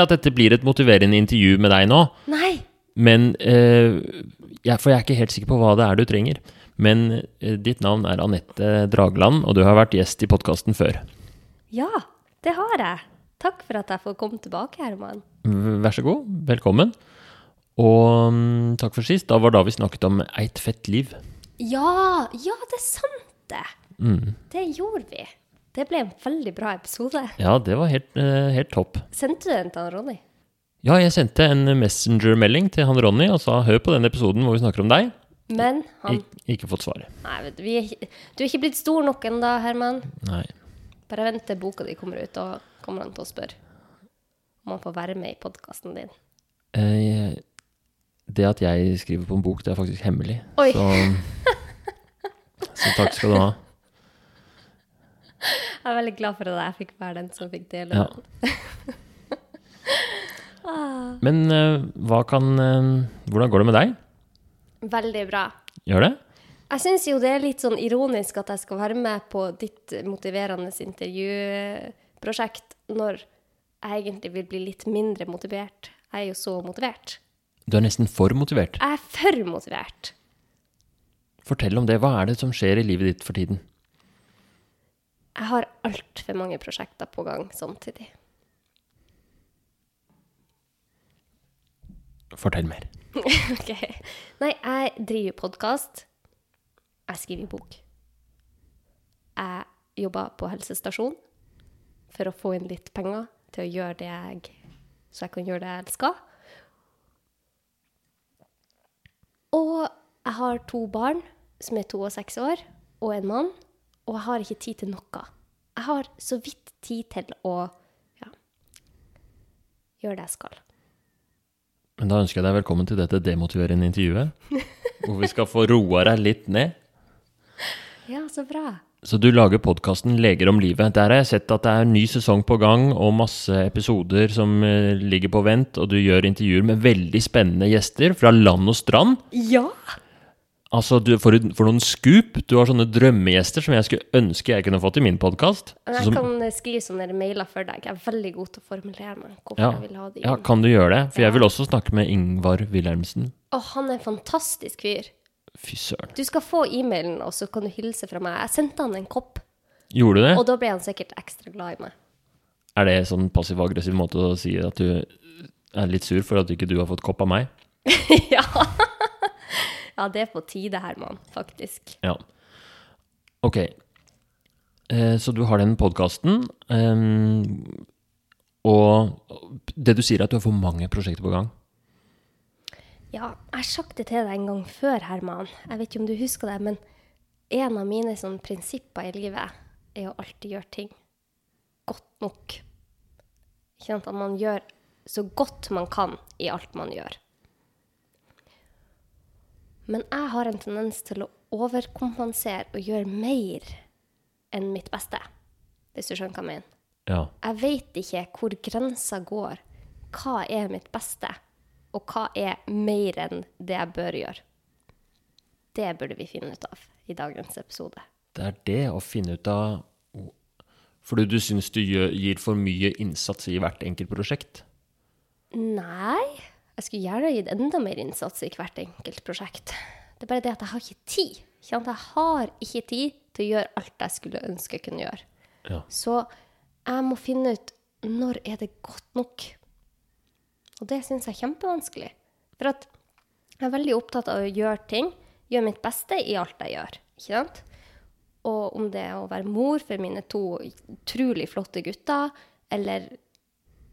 at dette blir et motiverende intervju med deg nå, Nei! men eh, jeg, For jeg er ikke helt sikker på hva det er du trenger. Men eh, ditt navn er Anette Dragland, og du har vært gjest i podkasten før. Ja, det har jeg. Takk for at jeg får komme tilbake, Herman. Vær så god, velkommen. Og mm, takk for sist. Da var da vi snakket om Eit fett liv. Ja, ja, det er sant, det. Mm. Det gjorde vi. Det ble en veldig bra episode. Ja, det var helt, eh, helt topp. Sendte du den til han Ronny? Ja, jeg sendte en Messenger-melding til han Ronny og sa hør på den episoden hvor vi snakker om deg. Men han Ik ikke fått svar. Nei, vet du, vi er, ikke- du er ikke blitt stor nok ennå, Herman. Nei. Bare vent til boka di kommer ut, og kommer han til å spørre om han får være med i podkasten din. Eh, det at jeg skriver på en bok, det er faktisk hemmelig. Oi. Så, så takk skal du ha. Jeg er veldig glad for at jeg fikk være den som fikk dele Ja. den. Ah. Men eh, hva kan eh, Hvordan går det med deg? Veldig bra. Gjør det? Jeg syns jo det er litt sånn ironisk at jeg skal være med på ditt motiverende intervjuprosjekt når jeg egentlig vil bli litt mindre motivert. Jeg er jo så motivert. Du er nesten for motivert. Jeg er for motivert. Fortell om det. Hva er det som skjer i livet ditt for tiden? Jeg har altfor mange prosjekter på gang samtidig. Fortell mer. Ok. Nei, jeg driver podkast. Jeg skriver bok. Jeg jobber på helsestasjon for å få inn litt penger til å gjøre det jeg Så jeg kan gjøre det jeg elsker. Og jeg har to barn som er to og seks år, og en mann. Og jeg har ikke tid til noe. Jeg har så vidt tid til å ja, gjøre det jeg skal. Men da ønsker jeg deg velkommen til dette demotiverende intervjuet. Hvor vi skal få roa deg litt ned. Ja, så bra. Så du lager podkasten 'Leger om livet'. Der har jeg sett at det er en ny sesong på gang, og masse episoder som eh, ligger på vent, og du gjør intervjuer med veldig spennende gjester fra land og strand. Ja! Altså, du for, for, noen scoop. Du har sånne drømmegjester som jeg skulle ønske jeg kunne fått i min podkast. Jeg jeg kan eh, skrive sånne mailer for deg. Jeg er veldig god til å formulere meg. hvorfor Ja, jeg vil ha de ja, kan du gjøre det? For Ja. jeg vil også snakke med Ingvar Wilhelmsen. Å, han er en fantastisk fyr. Fy søren. Du skal få e-mailen, og så kan du hilse fra meg. Jeg sendte han en kopp, Gjorde du det? og da ble han sikkert ekstra glad i meg. Er det sånn passiv-aggressiv måte å si at du er litt sur for at ikke du har fått kopp av meg? ja. Ja, det er på tide, Herman, faktisk. Ja. Ok. Eh, så du har den podkasten, og det du sier er at du har for mange prosjekter på gang. Ja, jeg har sagt det til deg en gang før, Herman. Jeg vet ikke om du husker det, men en av mine sånn, prinsipper i livet er å alltid gjøre ting godt nok. Ikke sant? At man gjør så godt man kan i alt man gjør. Men jeg har en tendens til å overkompensere og gjøre mer enn mitt beste, hvis du skjønner hva jeg mener. Ja. Jeg vet ikke hvor grensa går. Hva er mitt beste, og hva er mer enn det jeg bør gjøre? Det burde vi finne ut av i dagens episode. Det er det å finne ut av Fordi du syns du gir for mye innsats i hvert enkelt prosjekt? Nei, jeg skulle gjerne gitt enda mer innsats i hvert enkelt prosjekt. Det er bare det at jeg har ikke tid. Ikke? Jeg har ikke tid til å gjøre alt jeg skulle ønske jeg kunne gjøre. Ja. Så jeg må finne ut når er det godt nok. Og det syns jeg er kjempevanskelig. For at jeg er veldig opptatt av å gjøre ting, gjøre mitt beste i alt jeg gjør. Ikke sant? Og om det er å være mor for mine to utrolig flotte gutter, eller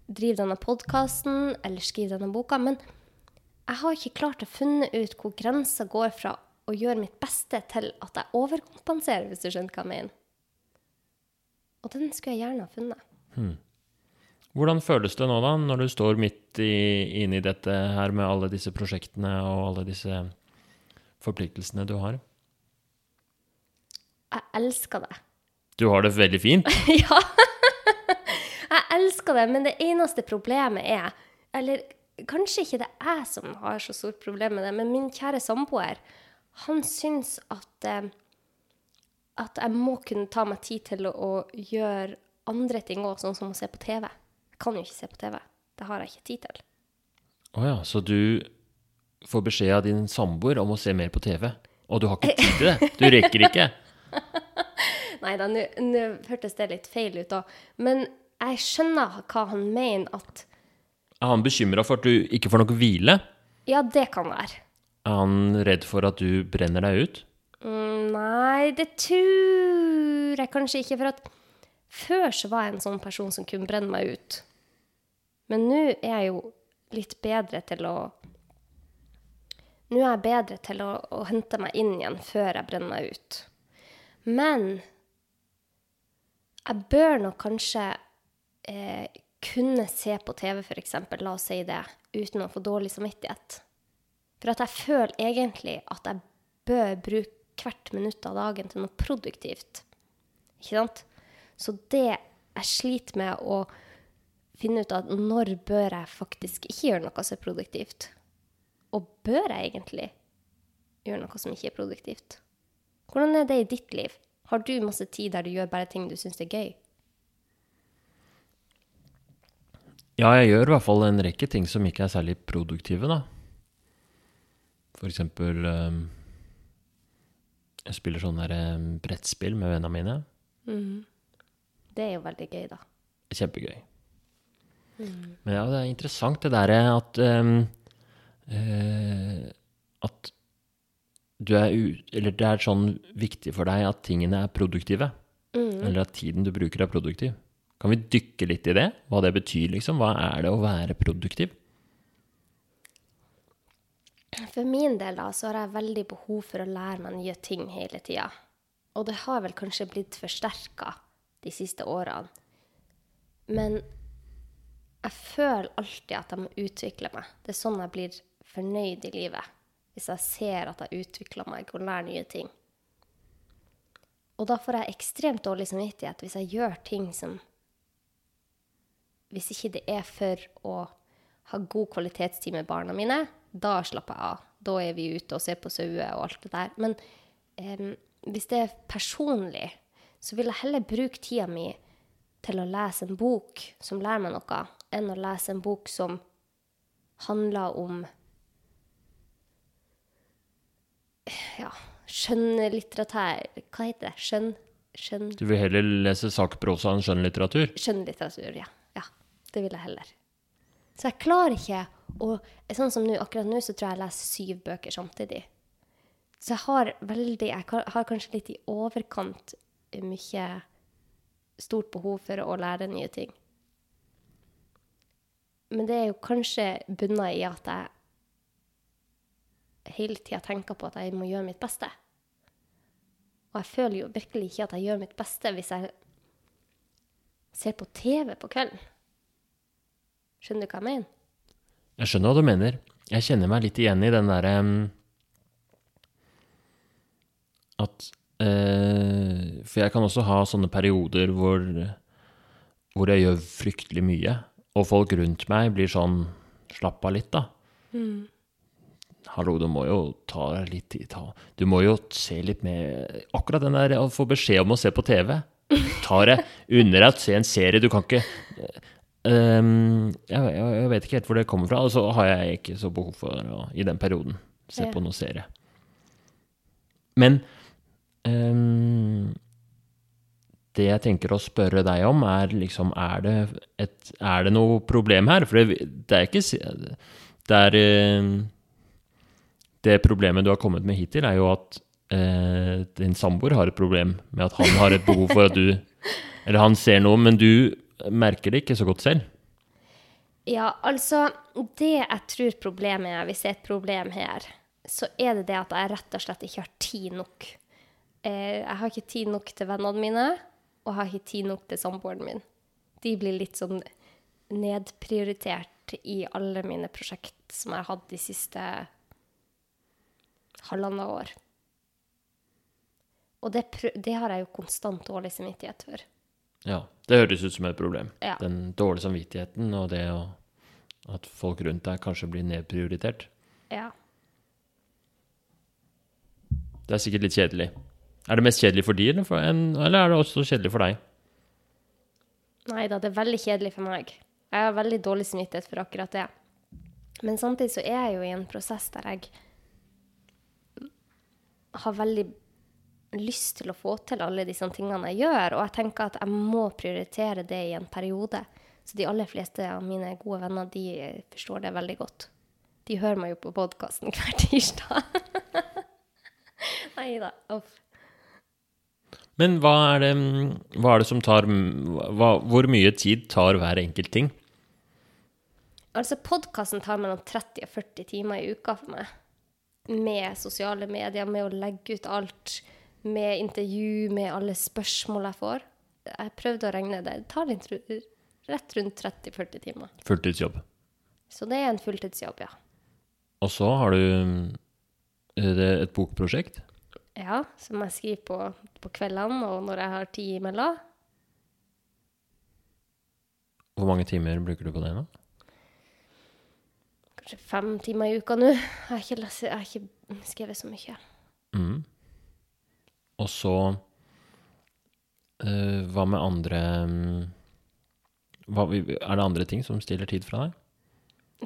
drive denne podkasten, eller skrive denne boka. Men jeg har ikke klart å funne ut hvor grensa går fra å gjøre mitt beste til at jeg overkompenserer, hvis du skjønner hva jeg mener. Og den skulle jeg gjerne ha funnet. Hvordan føles det nå, da, når du står midt i, inne i dette her med alle disse prosjektene og alle disse forpliktelsene du har? Jeg elsker det. Du har det veldig fint. ja! Jeg elsker det, men det eneste problemet er Eller kanskje ikke det er jeg som har så stort problem med det, men min kjære samboer, han syns at eh, at jeg må kunne ta meg tid til å, å gjøre andre ting òg, sånn som å se på TV. Jeg kan jo ikke se på TV. Det har jeg ikke tid til. Å ja, så du får beskjed av din samboer om å se mer på TV, og du har ikke tid til det? Du rekker ikke? Nei da, nå hørtes det litt feil ut, da. Men jeg skjønner hva han mener at Er han bekymra for at du ikke får nok hvile? Ja, det kan være. Er han redd for at du brenner deg ut? Mm, nei, det tror jeg kanskje ikke. For at før så var jeg en sånn person som kunne brenne meg ut. Men nå er jeg jo litt bedre til å Nå er jeg bedre til å, å hente meg inn igjen før jeg brenner meg ut. Men jeg bør nok kanskje eh, kunne se på TV, f.eks., la oss si det, uten å få dårlig samvittighet. For at jeg føler egentlig at jeg bør bruke hvert minutt av dagen til noe produktivt. Ikke sant? Så det jeg sliter med å finne ut av når bør jeg faktisk ikke gjøre noe som er produktivt. Og bør jeg egentlig gjøre noe som ikke er produktivt? Hvordan er det i ditt liv? Har du masse tid der du gjør bare ting du syns er gøy? Ja, jeg gjør i hvert fall en rekke ting som ikke er særlig produktive, da. For eksempel um, Jeg spiller sånn der ehm, brettspill med vennene mine. Det er jo veldig gøy, da. Kjempegøy. Men ja, det er interessant det derre at um, uh, At du er. Eller det er sånn viktig for deg at tingene er produktive. Eller at tiden du bruker, er produktiv. Kan vi dykke litt i det? Hva det betyr, liksom? Hva er det å være produktiv? For min del da, så har jeg veldig behov for å lære meg nye ting hele tida. Og det har vel kanskje blitt forsterka de siste årene. Men jeg føler alltid at jeg må utvikle meg. Det er sånn jeg blir fornøyd i livet. Hvis jeg ser at jeg utvikler meg og lærer nye ting. Og da får jeg ekstremt dårlig samvittighet hvis jeg gjør ting som Hvis ikke det er for å ha god kvalitetstid med barna mine, da slapper jeg av. Da er vi ute og ser på sauer og alt det der. Men em, hvis det er personlig, så vil jeg heller bruke tida mi til å lese en bok som lærer meg noe, enn å lese en bok som handler om ja, skjønnlitteratur Hva heter det? Skjønn... Skjønn... Du vil heller lese sakprosa enn skjønnlitteratur? Skjønnlitteratur, ja. Det vil jeg heller. Så jeg klarer ikke å Sånn som nå, akkurat nå så tror jeg jeg leser syv bøker samtidig. Så jeg har veldig Jeg har kanskje litt i overkant mye stort behov for å lære nye ting. Men det er jo kanskje bunna i at jeg hele tida tenker på at jeg må gjøre mitt beste. Og jeg føler jo virkelig ikke at jeg gjør mitt beste hvis jeg ser på TV på kvelden. Skjønner du hva jeg mener? Jeg skjønner hva du mener. Jeg kjenner meg litt igjen i den derre um, At uh, For jeg kan også ha sånne perioder hvor, hvor jeg gjør fryktelig mye, og folk rundt meg blir sånn Slapp av litt, da. Hallo, du må jo ta deg litt tid. Ta. Du må jo se litt mer Akkurat den der å få beskjed om å se på TV. Ta det under deg, se en serie. Du kan ikke Ehm, jeg, jeg, vet ikke helt hvor det kommer fra, og så har jeg ikke så behov for å i den perioden se Ja. på noe serie. Men um, det jeg tenker å spørre deg om, er liksom Er det, et, er det noe problem her? For det, det er ikke Det er eh, Det problemet du har kommet med hittil, er jo at uh, din samboer har et problem med at han har et behov for at du Eller han ser noe, men du merker det ikke så godt selv. Ja, altså Det jeg tror problemet er, hvis det er et problem her, så er det det at jeg rett og slett ikke har tid nok. Eh, jeg har ikke tid nok til vennene mine, og jeg har ikke tid nok til samboeren min. De blir litt sånn nedprioritert i alle mine prosjekt som jeg har hatt de siste halvannet år. Og det, det har jeg jo konstant dårlig samvittighet for. Ja, Det høres ut som et problem. Ja. Den dårlige samvittigheten og det å, at folk rundt deg kanskje blir nedprioritert. Ja. Det er sikkert litt kjedelig. Er det mest kjedelig for de, eller, for en, eller er det også kjedelig for deg? Nei da, det er veldig kjedelig for meg. Jeg har veldig dårlig samvittighet for akkurat det. Men samtidig så er jeg jo i en prosess der jeg har veldig lyst til å få til alle disse tingene jeg gjør, og jeg tenker at jeg må prioritere det i en periode. Så de aller fleste av mine gode venner, de forstår det veldig godt. De hører meg jo på podkasten hver tirsdag. Nei da. Uff. Men hva er det, hva er det som tar hva, Hvor mye tid tar hver enkelt ting? Altså, podkasten tar mellom 30 og 40 timer i uka for meg. Med sosiale medier, med å legge ut alt, med intervju, med alle spørsmål jeg får. Jeg prøvde å regne det. Det tar litt, rett rundt 30-40 timer. Fulltidsjobb. Så det er en fulltidsjobb, ja. Og så har du et bokprosjekt. Ja, Som jeg skriver på, på kveldene og når jeg har tid imellom. Hvor mange timer bruker du på det nå? Kanskje fem timer i uka nå. Jeg har ikke, jeg har ikke skrevet så mye. Mm. Og så uh, Hva med andre hva, Er det andre ting som stiller tid fra deg?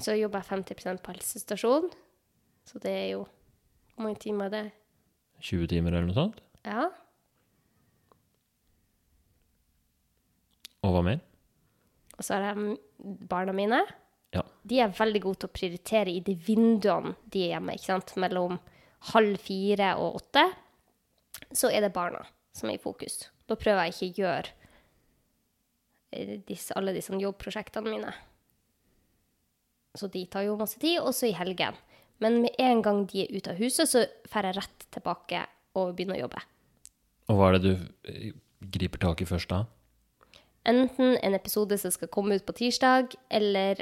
Så jobber jeg 50% på helsestasjon. Så det er jo Hvor mange timer er det? 20 timer eller noe sånt? Ja. Og hva mer? Og så har jeg barna mine. Ja. De er veldig gode til å prioritere i de vinduene de er hjemme. ikke sant? Mellom halv fire og åtte. Så er det barna som er i fokus. Da prøver jeg ikke å gjøre eh, disse, alle disse jobbprosjektene mine. Så de tar jo masse tid, også i helgen. Men med en gang de er ute av huset, så drar jeg rett tilbake og begynner å jobbe. Og hva er det du eh, griper tak i først da? Enten en episode som skal komme ut på tirsdag, eller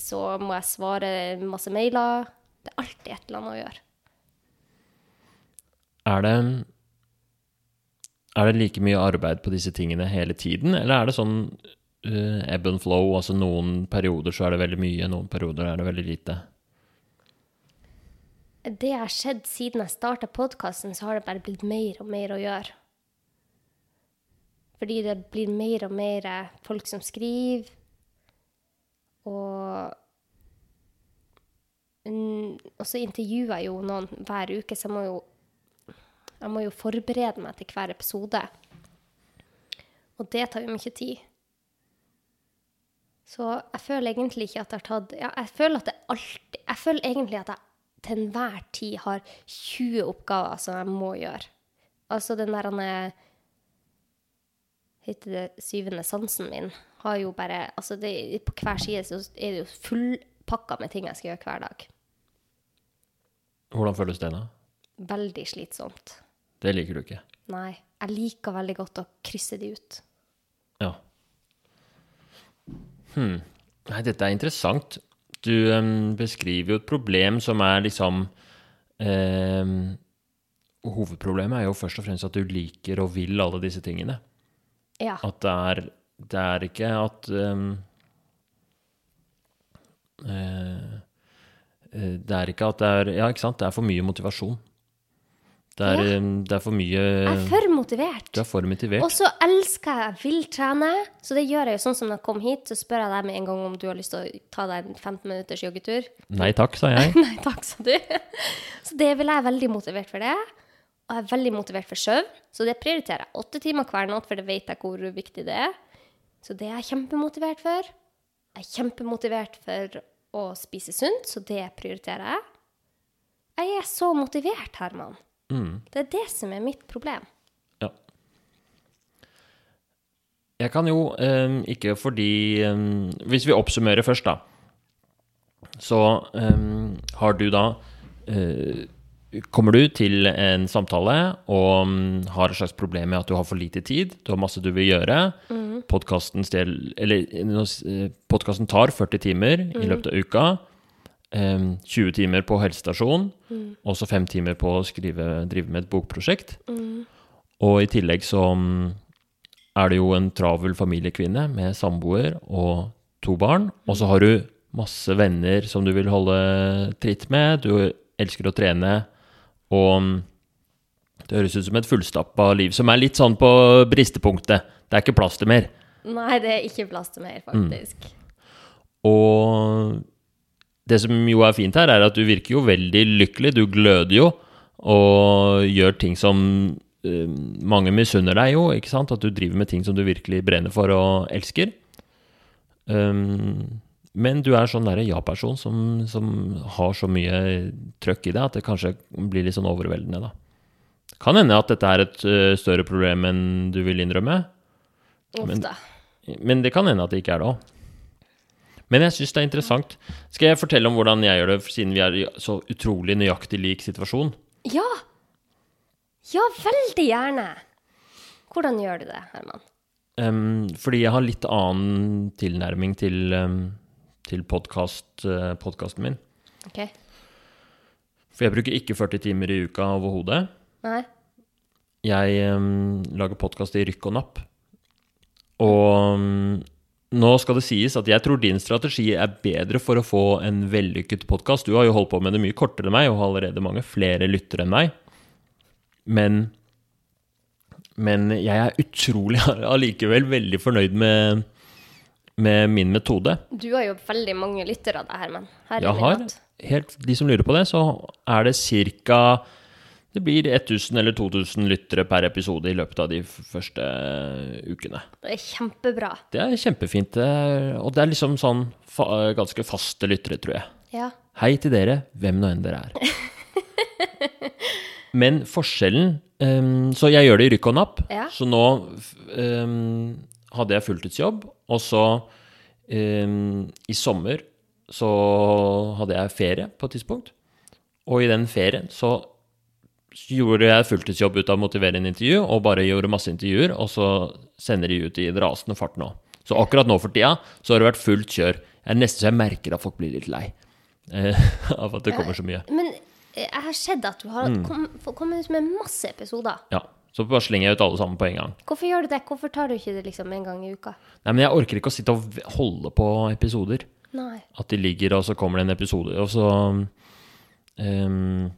så må jeg svare masse mailer. Det er alltid et eller annet å gjøre. Er det Er det like mye arbeid på disse tingene hele tiden, eller er det sånn uh, ebb and flow, altså noen perioder så er det veldig mye, noen perioder er det veldig lite? Det har skjedd siden jeg starta podkasten, så har det bare blitt mer og mer å gjøre. Fordi det blir mer og mer folk som skriver, og Og så intervjuer jeg jo noen hver uke, så jeg må jo, jeg må jo forberede meg til hver episode. Og det tar jo mye tid. Så jeg føler egentlig ikke at jeg har tatt ja, Jeg føler at det alltid Jeg føler egentlig at jeg til enhver tid har 20 oppgaver som jeg må gjøre. Altså den der han er Heter det syvende sansen min? Har jo bare Altså det, på hver side så er det jo fullpakka med ting jeg skal gjøre hver dag. Hvordan føles det da? Veldig slitsomt. Det liker du ikke. Nei. Jeg liker veldig godt å krysse de ut. Ja. Hm. Nei, dette er interessant. Du um, beskriver jo et problem som er liksom um, Hovedproblemet er jo først og fremst at du liker og vil alle disse tingene. Ja. At det er, det er ikke at um, eh, Det er ikke at det er Ja, ikke sant? Det er for mye motivasjon. Det er, Ja. det er for mye Jeg er for motivert. Du er for motivert. Og så elsker jeg vil trene, så det gjør jeg jo sånn som når jeg kom hit, så spør jeg deg med en gang om du har lyst til å ta deg en 15 minutters joggetur. Nei takk, sa jeg. Nei takk, sa du. Så det vil jeg er veldig motivert for det. Og jeg er veldig motivert for søvn, så det prioriterer jeg. Åtte timer hver natt, for det vet jeg hvor viktig det er. Så det er jeg kjempemotivert for. Jeg er kjempemotivert for å spise sunt, så det prioriterer jeg. Jeg er så motivert, Herman. Mm. Det er det som er mitt problem. Ja. Jeg kan jo um, ikke fordi um, Hvis vi oppsummerer først, da. Så um, har du da uh, Kommer du til en samtale og mm, har et slags problem med at du har for lite tid, du har masse du vil gjøre mm. Podkasten tar 40 timer i løpet av uka. Eh, 20 timer på helsestasjon, og så 5 timer på å skrive, drive med et bokprosjekt. Og i tillegg så mm, er du jo en travel familiekvinne med samboer og to barn. Og så har du masse venner som du vil holde tritt med. Du elsker å trene. Og mm, det høres ut som et fullstappa liv som er litt sånn på bristepunktet. Det er ikke plass til mer. Nei, det er ikke plass til mer, faktisk. Og det som jo er fint her, er at du virker jo veldig lykkelig. Du gløder jo og gjør ting som uh, mange misunner deg jo, ikke sant? At du driver med ting som du virkelig brenner for og elsker. Um, men du er sånn derre ja-person som, som har så mye trøkk i deg at det kanskje blir litt sånn overveldende, da. Kan hende at dette er et uh, større problem enn du vil innrømme, Ofte. Men- men det kan hende at det ikke er det òg. Men jeg syns det er interessant. Skal jeg fortelle om hvordan jeg gjør det, siden vi er i så utrolig nøyaktig lik situasjon? Ja! Ja, veldig gjerne. Hvordan gjør du det, Herman? Um, fordi jeg har litt annen tilnærming til, um, til podcast, uh, podkasten min. Ok. For jeg bruker ikke 40 timer i uka overhodet. Jeg um, lager podkast i rykk og napp. Og nå skal det sies at jeg tror din strategi er bedre for å få en vellykket podkast. Du har jo holdt på med det mye kortere enn meg og har allerede mange flere lyttere enn meg. Men, men jeg er utrolig allikevel veldig fornøyd med, med min metode. Du har jo veldig mange lyttere av deg, Herman. Herre Jeg har, helt, de som lurer på det, så er det ca. Det blir 1000 eller 2000 lyttere per episode i løpet av de første ukene. Det er kjempebra. Det er kjempefint. Og det er liksom sånn fa ganske faste lyttere, tror jeg. Ja. Hei til dere, hvem nå enn dere er. Men forskjellen um, Så jeg gjør det i rykk og napp. Ja. Så nå um, hadde jeg fulltidsjobb, og så um, i sommer så hadde jeg ferie på et tidspunkt. Og i den ferien så gjorde jeg fulltidsjobb ut av å motivere en intervju, og bare gjorde masse intervjuer, og så sender de ut i en rasende fart nå. Så akkurat nå for tida så har det vært fullt kjør. Er nesten så jeg merker at folk blir litt lei eh, av at det kommer så mye. Men eh, jeg har sett at du har Mm. kom, kommet ut med masse episoder. Ja, så bare slenger jeg ut alle sammen på en gang. Hvorfor gjør du det? Hvorfor tar du ikke det liksom en gang i uka? Nei, men jeg orker ikke å sitte og holde på episoder. Nei. At de ligger, og så kommer det en episode, og så eh,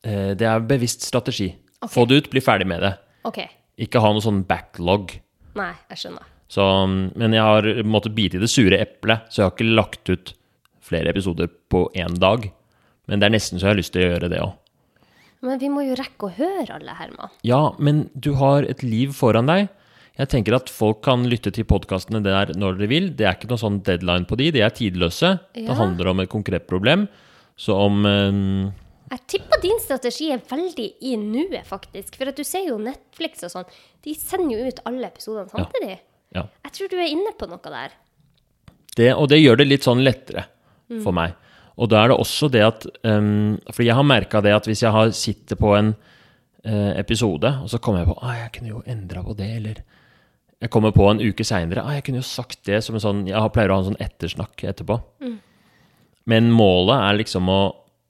Det er bevisst strategi. Okay. Få det ut, bli ferdig med det. OK. Ikke ha noe sånn backlog. Nei, jeg skjønner. Så, men jeg har måttet bite i det sure eplet, så jeg har ikke lagt ut flere episoder på én dag. Men det er nesten så jeg har lyst til å gjøre det òg. Men vi må jo rekke å høre alle, Herman. Ja, men du har et liv foran deg. Jeg tenker at folk kan lytte til podkastene der når de vil. Det er ikke noe sånn deadline på de, de er tidløse. Ja. Det handler om et konkret problem. Så om eh, Jeg tipper din strategi er veldig i nuet, faktisk. For at du ser jo Netflix og sånn. De sender jo ut alle episodene samtidig. Ja. Jeg tror du er inne på noe der. det, Og det gjør det litt sånn lettere for meg. Og da er det også det at um, For jeg har merka det at hvis jeg har sitter på en uh, episode, og så kommer jeg på ah, jeg kunne jo endra på det, eller jeg kommer på en uke seinere ah, jeg kunne jo sagt det som en sånn Jeg pleier å ha en sånn ettersnakk etterpå. Men målet er liksom å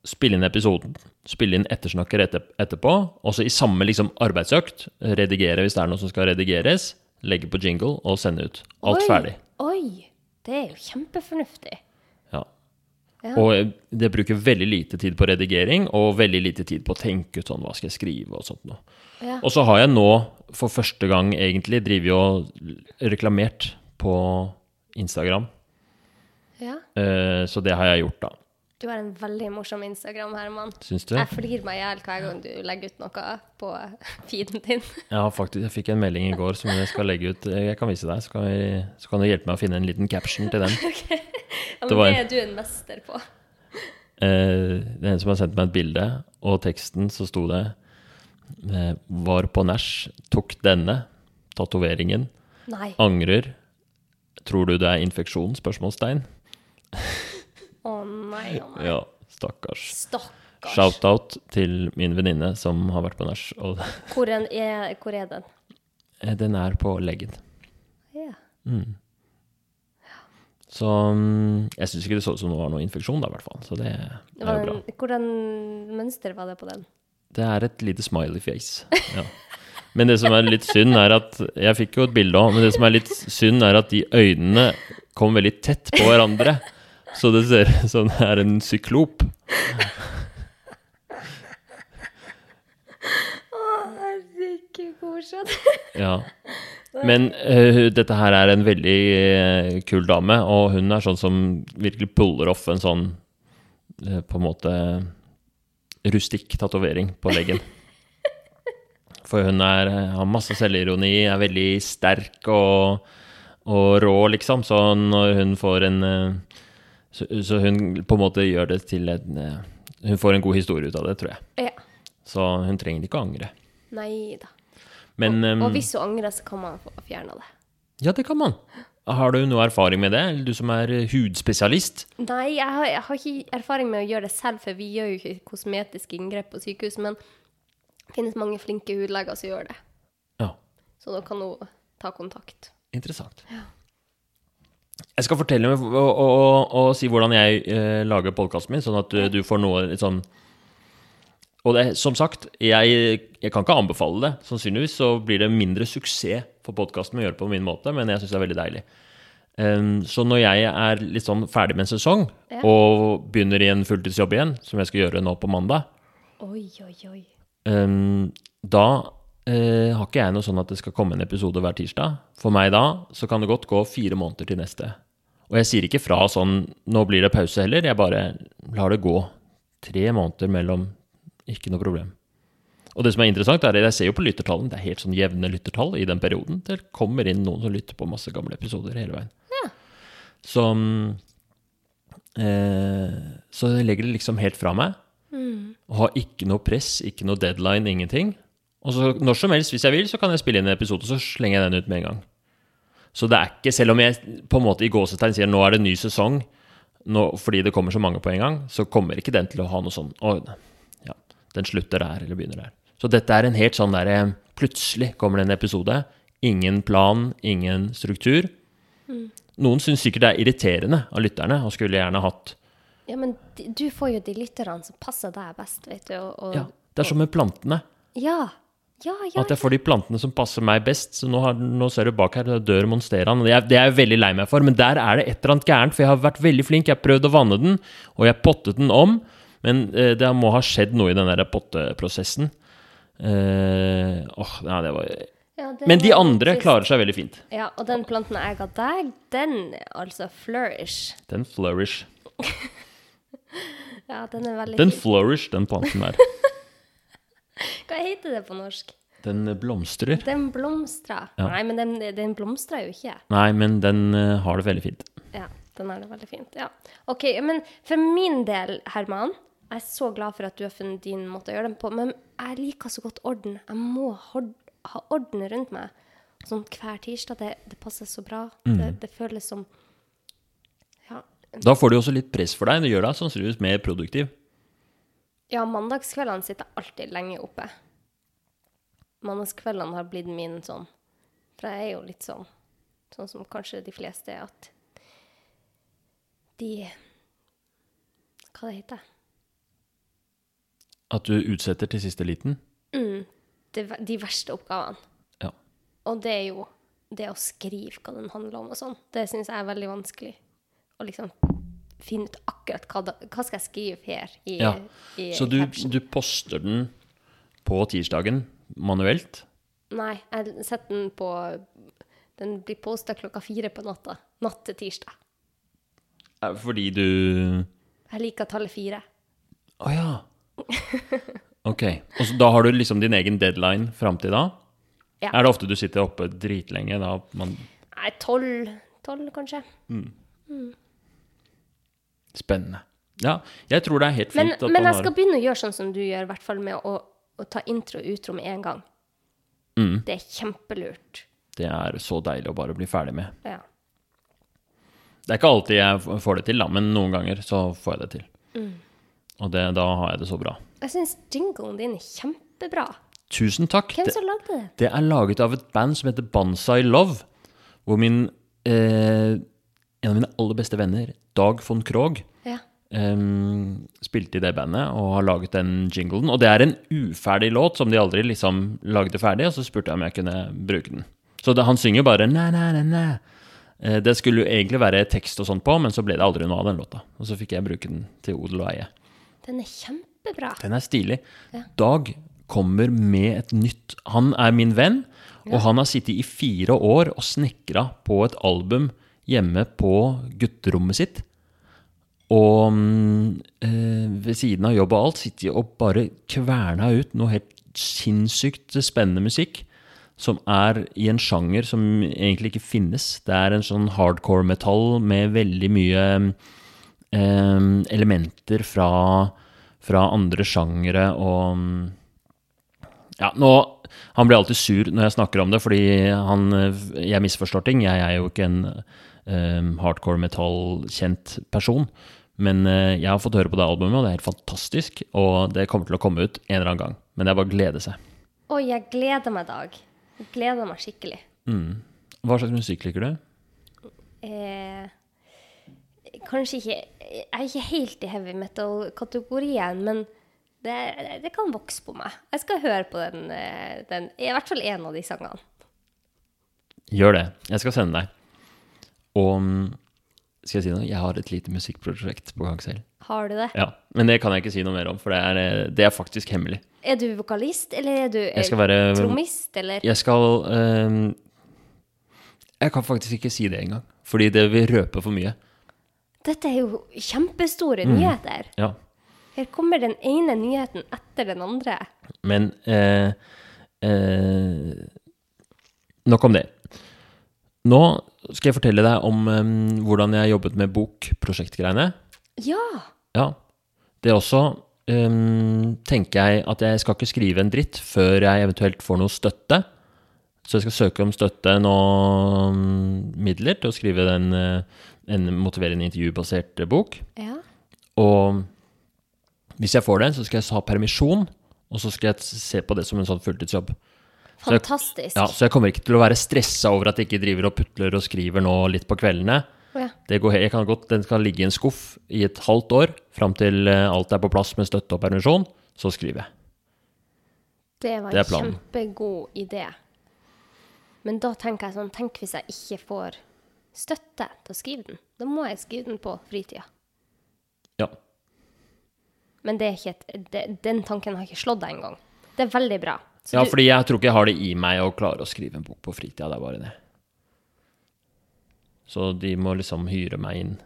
spille inn episoden, spille inn ettersnakker etter, etterpå, og så i samme liksom arbeidsøkt redigere hvis det er noe som skal redigeres, legge på jingle og sende ut. Alt Oi, ferdig. Oi! Det er jo kjempefornuftig. Ja. Ja. Og eh, det bruker veldig lite tid på redigering, og veldig lite tid på å tenke ut sånn, hva skal jeg skrive og sånt noe. Ja. Og så har jeg nå, for første gang egentlig, drivet og reklamert på Instagram. ja. Eh, så det har jeg gjort, da. Du har en veldig morsom Instagram, Herman. Syns du? Jeg flirer meg i hjel hver gang du legger ut noe på feeden din. Ja, faktisk. Jeg fikk en melding i går som jeg skal legge ut. Jeg kan vise deg, så kan, vi, så kan du hjelpe meg å finne en liten caption til den. Ja, Det men var det er du en mester på. Eh, det er en som har sendt meg et bilde, og teksten så sto det eh, Var på nach, tok denne, tatoveringen, angrer. Tror du det er infeksjon? Spørsmålstegn. Nei, å nei. Ja, stakkars. Stakkars. Shout-out til min venninne som har vært på nach. Og Hvor, er, hvor er den? eh, den er på leggen. Ja. Så mm, jeg syns ikke det så ut som det var noe infeksjon, da, i hvert fall. Så det er var jo bra. hvordan mønster var det på den? Det er et lite smiley face. Ja. Men det som er litt synd, er at Jeg fikk jo et bilde òg, men det som er litt synd, er at de øynene kom veldig tett på hverandre. Så det ser ut som det er en syklop. Å, herregud, morsomt. Ja. Men uh, dette her er en veldig uh, kul dame, og hun er sånn som virkelig puller off en sånn uh, på en måte rustikk tatovering på leggen. For hun er, har masse selvironi, er veldig sterk og, og rå, liksom. Så når hun får en eh, så, så hun på en måte gjør det til en eh, Hun får en god historie ut av det, tror jeg. Ja. Så hun trenger ikke å angre. Nei da. Men Og og, hvis hun angrer, så kan man få fjerna det. Ja, det kan man. Har du noe erfaring med det? Eller du som er hudspesialist? Nei, jeg har, jeg har ikke erfaring med å gjøre det selv, for vi gjør jo ikke kosmetiske inngrep på sykehus. Men det finnes mange flinke hudleger som gjør det. Ja, Så da kan hun ta kontakt. interessant. Jeg skal fortelle og, og, og, og si hvordan jeg eh, lager podkasten min, sånn at du, du får noe litt sånn Og det, som sagt, jeg, jeg kan ikke anbefale det. Sannsynligvis så blir det mindre suksess for podkasten med å gjøre det på min måte, men jeg syns det er veldig deilig. Um, så når jeg er litt sånn ferdig med en sesong, Ja. og begynner i en fulltidsjobb igjen, som jeg skal gjøre nå på mandag, Oi, oi, oi. Um, da eh, har ikke jeg noe sånn at det skal komme en episode hver tirsdag. For meg da så kan det godt gå fire måneder til neste. Og jeg sier ikke fra sånn 'nå blir det pause' heller. Jeg bare lar det gå. Tre måneder mellom. Ikke noe problem. Og det som er interessant, er at jeg ser jo på lyttertallene. Det er helt sånn jevne lyttertall i den perioden. Det kommer inn noen som lytter på masse gamle episoder hele veien. Så mm, eh, Så jeg legger det liksom helt fra meg. Og har ikke noe press, ikke noe deadline, ingenting. Og så når som helst, hvis jeg vil, så kan jeg spille inn en episode, og så slenger jeg den ut med en gang. Så det er ikke, selv om jeg på en måte i gåsetegn sier nå er det en ny sesong, nå, fordi det kommer så mange på en gang, så kommer ikke den til å ha noe sånn Å, ja, den slutter der, eller begynner der. Så dette er en helt sånn derre Plutselig kommer det en episode. Ingen plan, ingen struktur. Noen syns sikkert det er irriterende av lytterne, og skulle gjerne hatt Ja, men du får jo de lytterne som passer deg best, vet du. Og, og, Ja, det er som med plantene. ja. Ja, ja, At jeg får de plantene som passer meg best. Så nå, har, nå ser du bak her, det dør monsteraen. Det er, det er jeg veldig lei meg for, men der er det et eller annet gærent. For jeg har vært veldig flink. Jeg har prøvd å vanne den, og jeg pottet den om. Men eh, det må ha skjedd noe i den der potteprosessen. Eh, åh, ja, det var Ja, Men de andre trist. klarer seg veldig fint. Ja, og den planten jeg ga deg, den altså flourish. Den flourish. Ja, den er veldig Den fin. flourish, den planten der. Hva heter det på norsk? Den blomstrer. Den blomstrer. Ja. Nei, men den, den blomstrer jo ikke. Nei, men den eh, har det veldig fint. Ja, den har det veldig fint. Ja. OK, men for min del, Herman, jeg er så glad for at du har funnet din måte å gjøre den på, men jeg liker så godt orden. Jeg må ha orden rundt meg. Sånn hver tirsdag, det, det passer så bra. Det, det føles som Ja, Da får du også litt press for deg. Det gjør deg sannsynligvis mer produktiv. Ja mandagskveldene sitter jeg alltid lenge oppe. Mandagskveldene har blitt min sånn For jeg er jo litt sånn Sånn som kanskje de fleste er, at de Hva det heter At du utsetter til siste liten. det, De verste oppgavene. Ja. Og det er jo det å skrive hva den handler om og sånn. Det syns jeg er veldig vanskelig. Å liksom finne ut akkurat hva, da, hva skal jeg skrive her i, Ja. i Så du, du poster den på tirsdagen manuelt? Nei, jeg setter den på Den blir posta klokka fire på natta. Natt til tirsdag. Fordi du Jeg liker tallet fire. Å ja. Ok. Og så da har du liksom din egen deadline fram til da? Ja. Er det ofte du sitter oppe dritlenge da man Nei, tolv, tolv kanskje. Spennende. Ja, jeg tror det er helt Men, fint at men man jeg skal begynne å gjøre sånn som du gjør, i hvert fall med å, å ta intro og utro med en gang. Mm. Det er kjempelurt. Det er så deilig å bare bli ferdig med. Ja. Det er ikke alltid jeg får det til, da, men noen ganger så får jeg det til. Mm. Og det, da har jeg det så bra. Jeg syns jinglen din er kjempebra. Tusen takk. Hvem som lagde det? Det er laget av et band som heter Banzai Love, hvor min eh, En av mine aller beste venner, Dag von Krogh, Ja. um, spilte i det bandet og har laget den jinglen. Og det er en uferdig låt som de aldri liksom lagde ferdig, og så spurte jeg om jeg kunne bruke den. Så det, han synger bare næ, næ, næ, næ. Eh, Det skulle jo egentlig være tekst og sånt på, men så ble det aldri noe av den låta. Og så fikk jeg bruke den til odel og eie. Den er kjempebra. Den er stilig. Ja. Dag kommer med et nytt Han er min venn, Og han har sittet i fire år og snekra på et album hjemme på gutterommet sitt. Og eh, ved siden av jobb og alt sitter og bare kverna ut noe helt sinnssykt spennende musikk. Som er i en sjanger som egentlig ikke finnes. Det er en sånn hardcore metall med veldig mye eh, elementer fra, fra andre sjangere og mm, Ja, nå Han blir alltid sur når jeg snakker om det, fordi han Jeg misforstår ting. Jeg er jo ikke en eh, hardcore metall-kjent person. Men eh, jeg har fått høre på det albumet, og det er helt fantastisk. Og det kommer til å komme ut en eller annen gang. Men det er bare å glede seg. Oi, jeg gleder meg, Dag. Jeg gleder meg skikkelig. Hva slags musikk liker du? Eh, kanskje ikke Jeg er ikke helt i heavy metal-kategorien, men det, det kan vokse på meg. Jeg skal høre på den, eh, den I hvert fall én av de sangene. Gjør det. Jeg skal sende deg. Og mm, skal jeg si noe? Jeg har et lite musikkprosjekt på gang selv. Har du det? Ja, Men det kan jeg ikke si noe mer om, for det er, eh, det er faktisk hemmelig. Er du vokalist, eller er du Jeg skal være trommist, eller? Jeg skal um, Jeg kan faktisk ikke si det engang, fordi det vil røpe for mye. Dette er jo kjempestore nyheter. Ja. Her kommer den ene nyheten etter den andre. Men eh, eh, Nok om det. Nå skal jeg fortelle deg om um, hvordan jeg jobbet med bokprosjektgreiene. Ja! Ja. Det også um, tenker jeg at jeg skal ikke skrive en dritt før jeg eventuelt får noe støtte. Så jeg skal søke om støtte nå um, midler til å skrive den, eh, en motiverende intervjubasert bok. ja. Og hvis jeg får det, så skal jeg ha permisjon, og så skal jeg se på det som en sånn fulltidsjobb. Så jeg- Ja, så jeg kommer ikke til å være stressa over at jeg ikke driver og putler og skriver nå litt på kveldene. Ja. Det går, jeg kan godt, Den skal ligge i en skuff i et halvt år, fram til eh, alt er på plass med støtte og permisjon. Så skriver jeg. Det var en kjempegod idé. Men da tenker jeg sånn, tenk hvis jeg ikke får støtte til å skrive den. Da må jeg skrive den på fritida. Ja. Men det er ikke et, det, den tanken har ikke slått deg engang. Det er veldig bra. Så ja, du- fordi jeg tror ikke jeg har det i meg å klare å skrive en bok på fritida. Det er bare det. Så de må liksom hyre meg inn.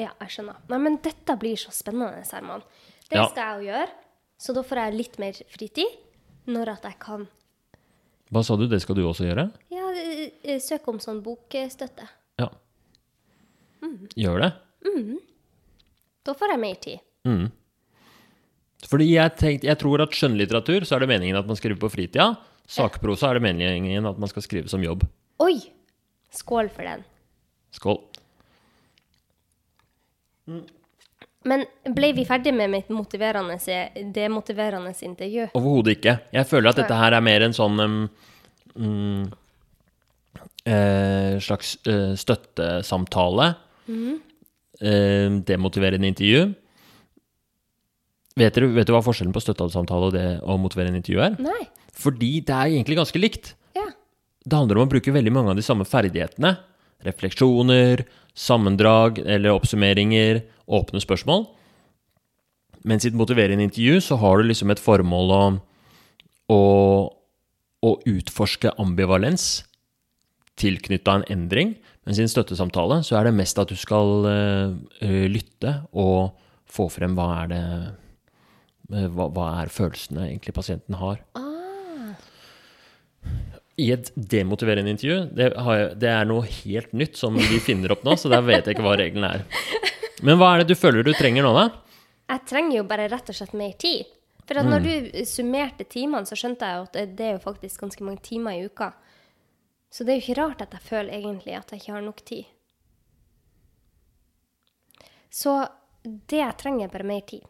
Ja, jeg skjønner. Nei, men dette blir så spennende, Herman. Det Ja. skal jeg jo gjøre. Så da får jeg litt mer fritid når at jeg kan Hva sa du, det skal du også gjøre? ja, eh, eh, søke om sånn bokstøtte. Ja. Mm. Gjør det? Da får jeg mer tid. Fordi jeg, tenkte, jeg tror at skjønnlitteratur så er det meningen at man skriver på fritida. Sakprosa er det meningen at man skal skrive som jobb. Oi! Skål for den. Skål. Men ble vi ferdig med mitt motiverende, demotiverende intervju? Overhodet ikke. Jeg føler at dette her er mer en sånn um, um, uh, slags uh, støttesamtale. Eh, demotiverende intervju. Vet du, vet du hva forskjellen på støttesamtale og det å motivere en intervju er? Nei. Fordi det er egentlig ganske likt. Ja. Det handler om å bruke veldig mange av de samme ferdighetene. Refleksjoner, sammendrag eller oppsummeringer, åpne spørsmål. Mens i et motiverende intervju så har du liksom et formål å, å, å utforske ambivalens tilknytta en endring. Mens i en støttesamtale så er det mest at du skal eh, lytte og få frem hva er det hva, hva er følelsene egentlig pasienten har. I et demotiverende intervju, det, har jeg, det er noe helt nytt som vi finner opp nå, så der vet jeg ikke hva reglene er. Men hva er det du føler du trenger nå, da? Jeg trenger jo bare rett og slett mer tid. For at når du summerte timene, så skjønte jeg jo at det, det er jo faktisk ganske mange timer i uka. Så det er jo ikke rart at jeg føler egentlig at jeg ikke har nok tid. Så det jeg trenger, er bare mer tid.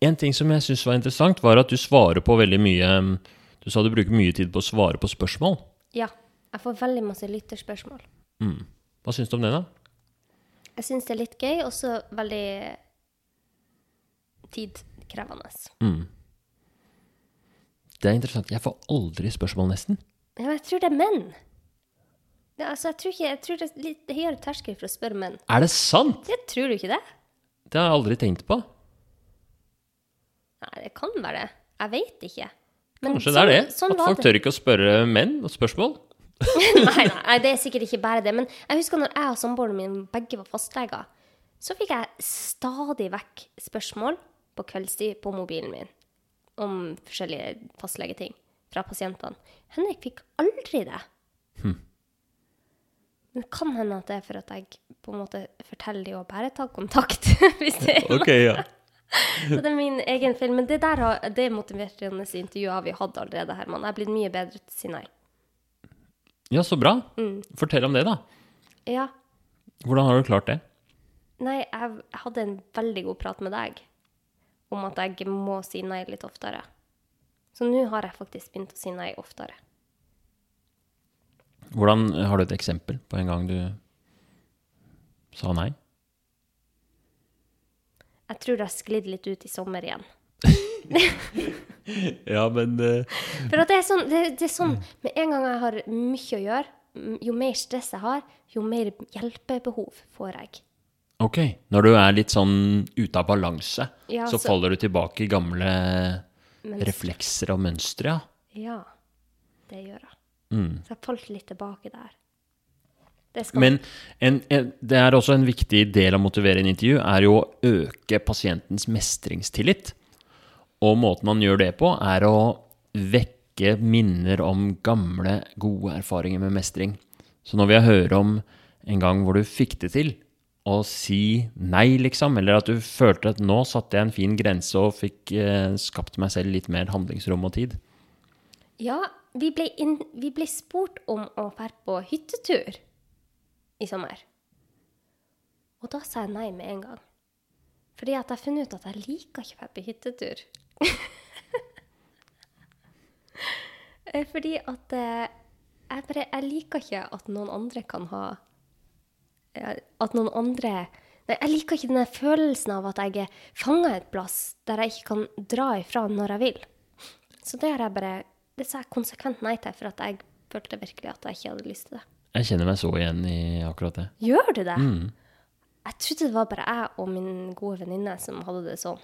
En ting som jeg syns var interessant, var at du svarer på veldig mye Du sa du bruker mye tid på å svare på spørsmål. Ja. Jeg får veldig masse lytterspørsmål. Hva syns du om det, da? Jeg syns det er litt gøy, og så veldig tidkrevende. Det er interessant. Jeg får aldri spørsmål, nesten. Ja, jeg tror det er menn. Det, altså, jeg tror, ikke, jeg tror det er litt høyere terskel for å spørre menn. Er det sant? Jeg tror du ikke det? Det har jeg aldri tenkt på. Nei, det kan være det. Jeg veit ikke. Men Kanskje det er det? Sånn, sånn At folk tør ikke å spørre menn og spørsmål? nei, nei, det er sikkert ikke bare det. Men jeg husker når jeg og samboeren min begge var fastleger, så fikk jeg stadig vekk spørsmål på kveldstid på mobilen min om forskjellige fastlegeting fra pasientene. Henrik fikk aldri det. Men det kan hende at det er for at jeg på en måte forteller dem å bare ta kontakt. hvis det er Ok, ja. Så det er min egen feil. Men det der har, det motiverende intervjuet har vi hatt allerede, Herman. Jeg er blitt mye bedre til å si nei. Ja, så bra. Mm. Fortell om det, da. Ja. Hvordan har du klart det? Nei, jeg hadde en veldig god prat med deg om at jeg må si nei litt oftere. Så nå har jeg faktisk begynt å si nei oftere. Hvordan Har du et eksempel på en gang du sa nei? Jeg tror det har sklidd litt ut i sommer igjen. Ja, men uh... For at det er sånn, det, det er sånn med en gang jeg har mye å gjøre, jo mer stress jeg har, jo mer hjelpebehov får jeg. Ok. Når du er litt sånn ute av balanse, Ja, så så- faller du tilbake i gamle Men- reflekser og mønstre, ja. Ja, det gjør jeg. Mm. Så jeg falt litt tilbake der. Men en, en, det er også en viktig del av å motivere en intervju, er jo å øke pasientens mestringstillit. Og måten man gjør det på, er å vekke minner om gamle, gode erfaringer med mestring. Så når vi hører om en gang hvor du fikk det til å si nei, liksom, eller at du følte at nå satte jeg en fin grense og fikk eh, skapt meg selv litt mer handlingsrom og tid. Ja, vi ble, inn, vi ble spurt om å dra på hyttetur i sommer. Og da sa jeg nei med en gang. Fordi at jeg har funnet ut at jeg liker ikke å være på hyttetur. Eh, Fordi at eh, jeg, bare, jeg liker ikke at noen andre kan ha eh, At noen andre Nei, jeg liker ikke den følelsen av at jeg er fanga et plass der jeg ikke kan dra ifra når jeg vil. Så det har jeg bare Det sa jeg konsekvent nei til, for at jeg følte virkelig at jeg ikke hadde lyst til det. Jeg kjenner meg så igjen i akkurat det. Gjør du det? Jeg trodde det var bare jeg og min gode venninne som hadde det sånn.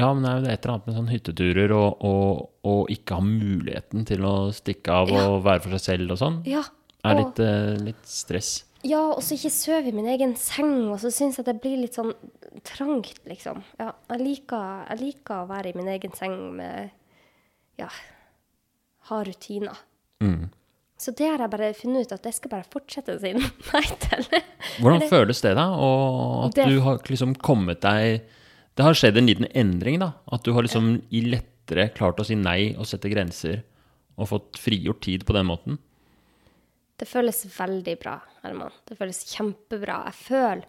Ja, men det er jo et eller annet med sånn hytteturer og, og, og ikke ha muligheten til å stikke av Ja. og være for seg selv og sånn, Ja. er og- litt, eh, litt stress. Ja, og så ikke sove i min egen seng, og så syns jeg det blir litt sånn trangt, liksom. Ja, jeg liker, jeg liker å være i min egen seng med Ja, ha rutiner. Mm. Så det har jeg bare funnet ut at jeg skal bare fortsette å si nei til. Hvordan føles det, da? Og at Det- du har liksom kommet deg Det har skjedd en liten endring, da. At du har liksom i lettere klart å si nei og sette grenser, og fått frigjort tid på den måten. Det føles veldig bra, Herman. Det føles kjempebra. Jeg føler,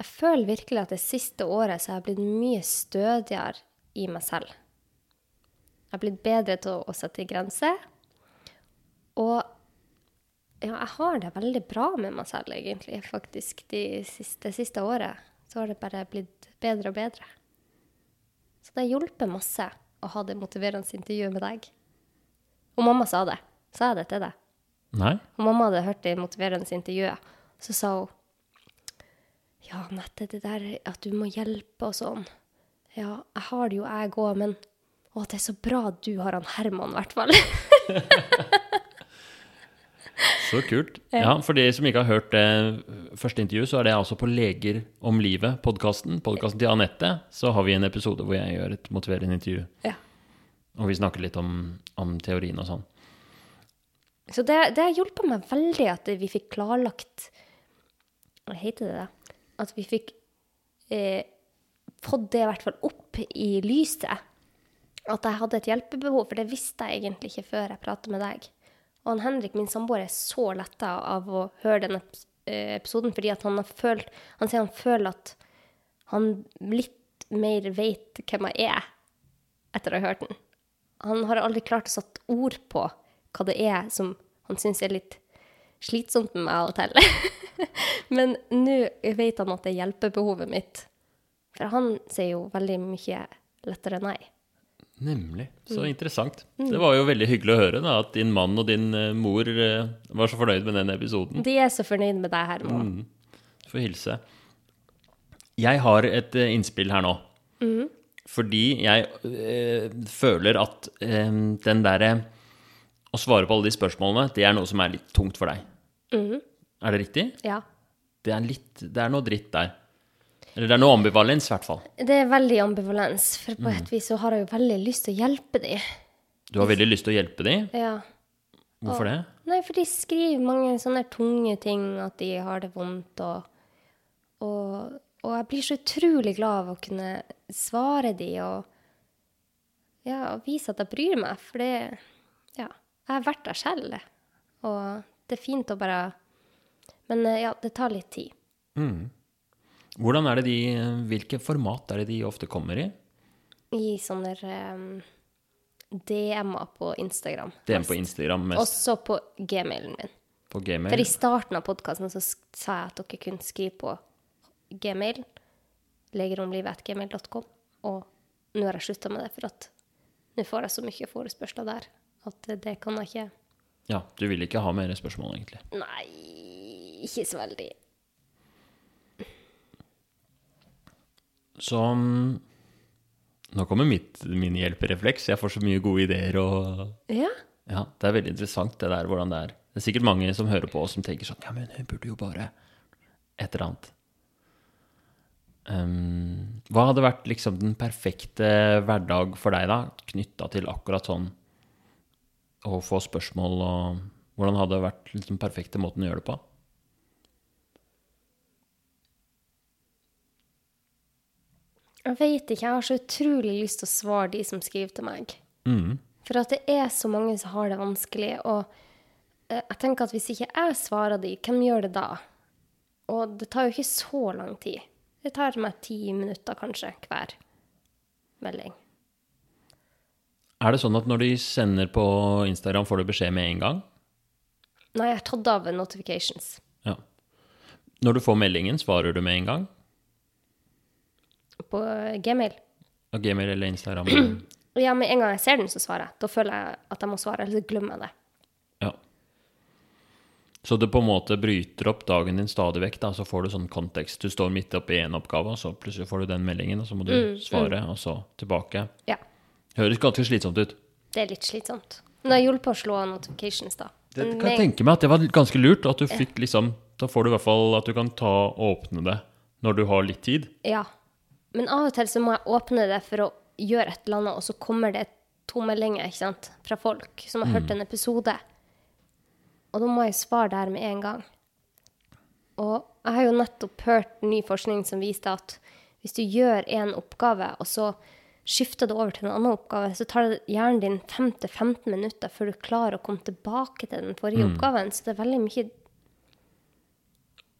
jeg føler virkelig at det siste året så har jeg blitt mye stødigere i meg selv. Jeg har blitt bedre til å, å sette grenser. Og ja, jeg har det veldig bra med meg selv, egentlig, faktisk. De siste, det siste året så har det bare blitt bedre og bedre. Så det hjelper masse å ha det motiverende intervjuet med deg. Og mamma sa det. Sa jeg det til deg? Nei? Og mamma hadde hørt det motiverende intervjuet. Så sa hun Ja, Nette, det der at du må hjelpe og sånn. Ja, jeg har det jo, jeg òg, men Å, det er så bra at du har han Herman, i hvert fall. Så kult. Ja, For de som ikke har hørt det første intervjuet, så er det altså på Leger om livet, podkasten. Til Anette. Så har vi en episode hvor jeg gjør et motiverende intervju. ja. Og vi snakker litt om, om teorien og sånn. Så det, det har hjulpet meg veldig at vi fikk klarlagt Hva heter det? da? At vi fikk eh, fått det i hvert fall opp i lyset. At jeg hadde et hjelpebehov, for det visste jeg egentlig ikke før jeg pratet med deg. Og han Henrik, min samboer, er så letta av å høre denne eh, episoden, fordi han har følt Han sier han føler at han litt mer vet hvem jeg er etter å ha hørt den. Han har aldri klart å satt ord på hva det er som han syns er litt slitsomt med meg av og til. Men nå vet han at det er hjelpebehovet mitt. For han sier jo veldig mye lettere nei. Nemlig. Så Mm. interessant. Det var jo veldig hyggelig å høre da, at din mann og din eh, mor eh, var så fornøyd med den episoden. De er så fornøyd med deg, Herman. Får hilse. Jeg har et eh, innspill her nå. Fordi jeg øh, føler at øh, den derre Å svare på alle de spørsmålene, det er noe som er litt tungt for deg. Er det riktig? Ja. Det er, litt, det er noe dritt der. Eller det er noe ambivalens, i hvert fall. Det er veldig ambivalens, for på Mm. et vis så har jeg jo veldig lyst til å hjelpe dem. Du har veldig lyst til å hjelpe dem. Ja. Hvorfor det? Nei, for de skriver mange sånne tunge ting, at de har det vondt, og, og, og jeg blir så utrolig glad av å kunne svare dem og ja, og vise at jeg bryr meg, for det, ja, jeg har vært der selv, og det er fint å bare, men eh, ja, det tar litt tid. Hvordan er det de, Hvilke format er det de ofte kommer i? I sånne um, DM-er på Instagram. DM på Instagram, mest Også på gmailen min. på For i starten av podkasten så sa jeg at dere kunne skrive på gmail, legeromlivet.gmail.com, og nå har jeg slutta med det, for at nå får jeg så mye forespørsler der at det- det kan jeg ikke Ja, du vil ikke ha mer spørsmål, egentlig. Nei, ikke så veldig. Så nå kommer mitt, min hjelperefleks. Jeg får så mye gode ideer og Ja. Ja, det er veldig interessant det der, hvordan det er. Det er sikkert mange som hører på oss som tenker sånn Ja, men hun burde jo bare Et eller annet. Um, hva hadde vært liksom den perfekte hverdag for deg, da? Knytta til akkurat sånn å få spørsmål og Hvordan hadde det vært liksom den perfekte måten å gjøre det på? Jeg vet ikke, jeg har så utrolig lyst til å svare de som skriver til meg. Mm. For at det er så mange som har det vanskelig, og eh, jeg tenker at hvis ikke jeg svarer de, hvem gjør det da? Og det tar jo ikke så lang tid. Det tar meg ti minutter kanskje hver melding. Er det sånn at når de sender på Instagram, får du beskjed med en gang? Nei, jeg har tatt av notifications. Ja. Når du får meldingen, svarer du med en gang? På Gmail. Og Gmail eller Instagram? Ja, med en gang jeg ser den, så svarer jeg. Da føler jeg at jeg må svare, eller så glemmer jeg det. Ja. Så det på en måte bryter opp dagen din stadig vekk, da, så får du sånn kontekst. Du står midt oppi en oppgave, og så plutselig får du den meldingen, og så må du svare, og så tilbake. Ja, Høres ganske slitsomt ut. det er litt slitsomt. Men det hjulpet å slå av notifications, da. Det kan jeg tenke meg at det var ganske lurt, at du fikk liksom Da får du i hvert fall at du kan ta og åpne det når du har litt tid. Ja. Men av og til så må jeg åpne det for å gjøre et eller annet, og så kommer det to meldinger ikke sant, fra folk som har hørt en episode. Og da må jeg svare der med en gang. Og jeg har jo nettopp hørt ny forskning som viste at hvis du gjør en oppgave, og så skifter du over til en annen oppgave, så tar det hjernen din 5-15 minutter før du klarer å komme tilbake til den forrige oppgaven. Så det er veldig mye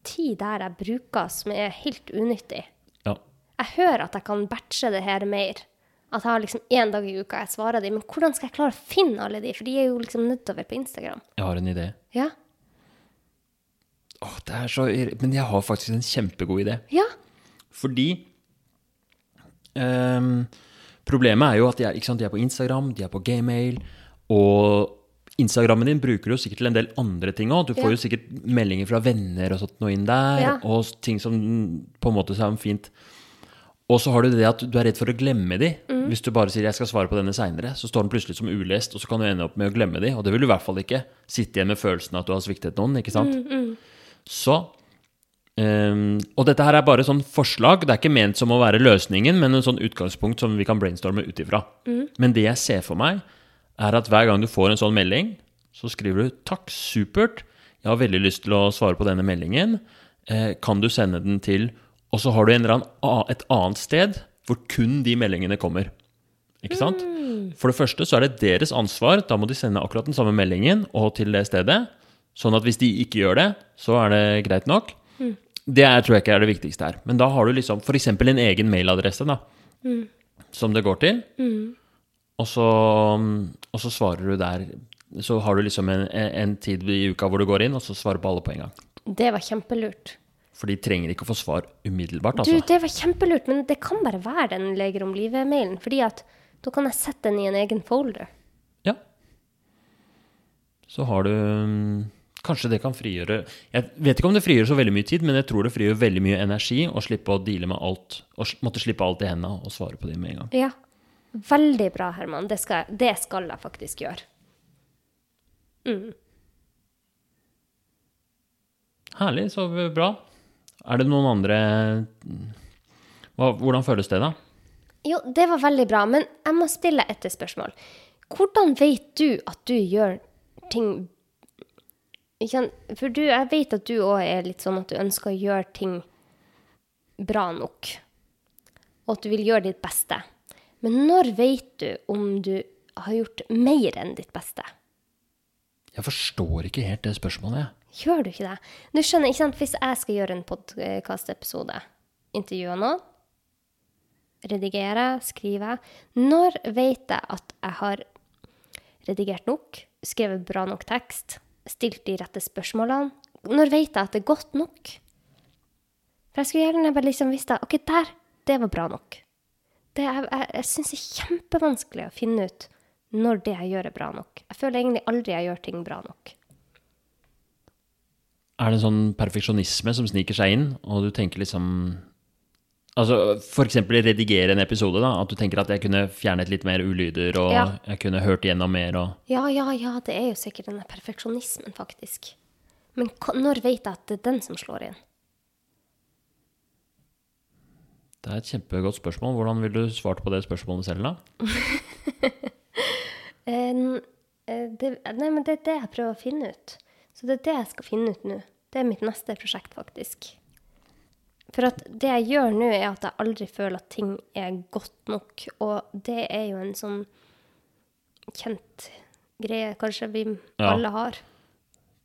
tid der jeg bruker som er helt unyttig. Jeg hører at jeg kan batche det her mer. At jeg har liksom én dag i uka jeg svarer de, men hvordan skal jeg klare å finne alle de? For de er jo liksom nedover på Instagram. Jeg har en idé. Ja. Åh, det er så Men jeg har faktisk en kjempegod idé. Ja. Fordi um, Problemet er jo at de er, sant, de er på Instagram, de er på Gmail, og Instagrammen din bruker du jo sikkert til en del andre ting òg. Du får Ja. jo sikkert meldinger fra venner og sånt noe inn der, Ja. og ting som på en måte er fint. Og så har du det at du er redd for å glemme de. Mm. Hvis du bare sier 'jeg skal svare på denne seinere', så står den plutselig som ulest, og så kan du ende opp med å glemme de. Og det vil du i hvert fall ikke sitte igjen med følelsen av at du har sviktet noen, ikke sant? Mm, Så um, Og dette her er bare sånn forslag. Det er ikke ment som å være løsningen, men en sånn utgangspunkt som vi kan brainstorme ut ifra. Men det jeg ser for meg, er at hver gang du får en sånn melding, så skriver du 'takk, supert', jeg har veldig lyst til å svare på denne meldingen', eh, kan du sende den til Og så har du annen, et annet sted hvor kun de meldingene kommer. Ikke sant? For det første så er det deres ansvar. Da må de sende akkurat den samme meldingen og til det stedet. Sånn at hvis de ikke gjør det, så er det greit nok. Det er, tror jeg ikke er det viktigste her. Men da har du liksom f.eks. en egen mailadresse da, som det går til. Og, så, og så svarer du der. Så har du liksom en, en tid i uka hvor du går inn, og så svarer på alle på en gang. Det var kjempelurt. For de trenger ikke å få svar umiddelbart, Du, altså. det var kjempelurt, men det kan bare være den Leger om livet-mailen, fordi at da kan jeg sette den i en egen folder. Ja. Så har du mm, Kanskje det kan frigjøre Jeg vet ikke om det frigjør så veldig mye tid, men jeg tror det frigjør veldig mye energi å slippe å deale med alt. Og måtte slippe alt i hendene og svare på det med en gang. Ja. Veldig bra, Herman. Det skal, det skal jeg faktisk gjøre. Herlig, så bra. Er det noen andre Hva, Hvordan føles det, da? Jo, det var veldig bra, men jeg må stille et spørsmål. Hvordan vet du at du gjør ting? For du, jeg vet at du òg er litt sånn at du ønsker å gjøre ting bra nok. Og at du vil gjøre ditt beste. Men når vet du om du har gjort mer enn ditt beste? Jeg forstår ikke helt det spørsmålet, jeg. Gjør du ikke det? Du skjønner, ikke sant? Hvis jeg skal gjøre en podkastepisode, intervjue noen, redigere, skrive Når vet jeg at jeg har redigert nok, skrevet bra nok tekst, stilt de rette spørsmålene? Når vet jeg at det er godt nok? For jeg skulle gjerne bare liksom visst at OK, der, det var bra nok. Det er, jeg jeg syns det er kjempevanskelig å finne ut når det jeg gjør, er bra nok. Jeg føler egentlig aldri jeg gjør ting bra nok. Er det en sånn perfeksjonisme som sniker seg inn, og du tenker liksom Altså eksempel redigere en episode, da. At du tenker at jeg kunne fjernet litt mer ulyder, og Ja. jeg kunne hørt igjennom mer, og Ja, ja, ja, det er jo sikkert denne perfeksjonismen, faktisk. Men når vet jeg at det er den som slår inn? Det er et kjempegodt spørsmål. Hvordan ville du svart på det spørsmålet selv, da? Eh, eh, det, nei, men det er det jeg prøver å finne ut. Så det er det jeg skal finne ut nå. Det er mitt neste prosjekt, faktisk. For at det jeg gjør nå, er at jeg aldri føler at ting er godt nok. Og det er jo en sånn kjent greie kanskje vi Ja. alle har.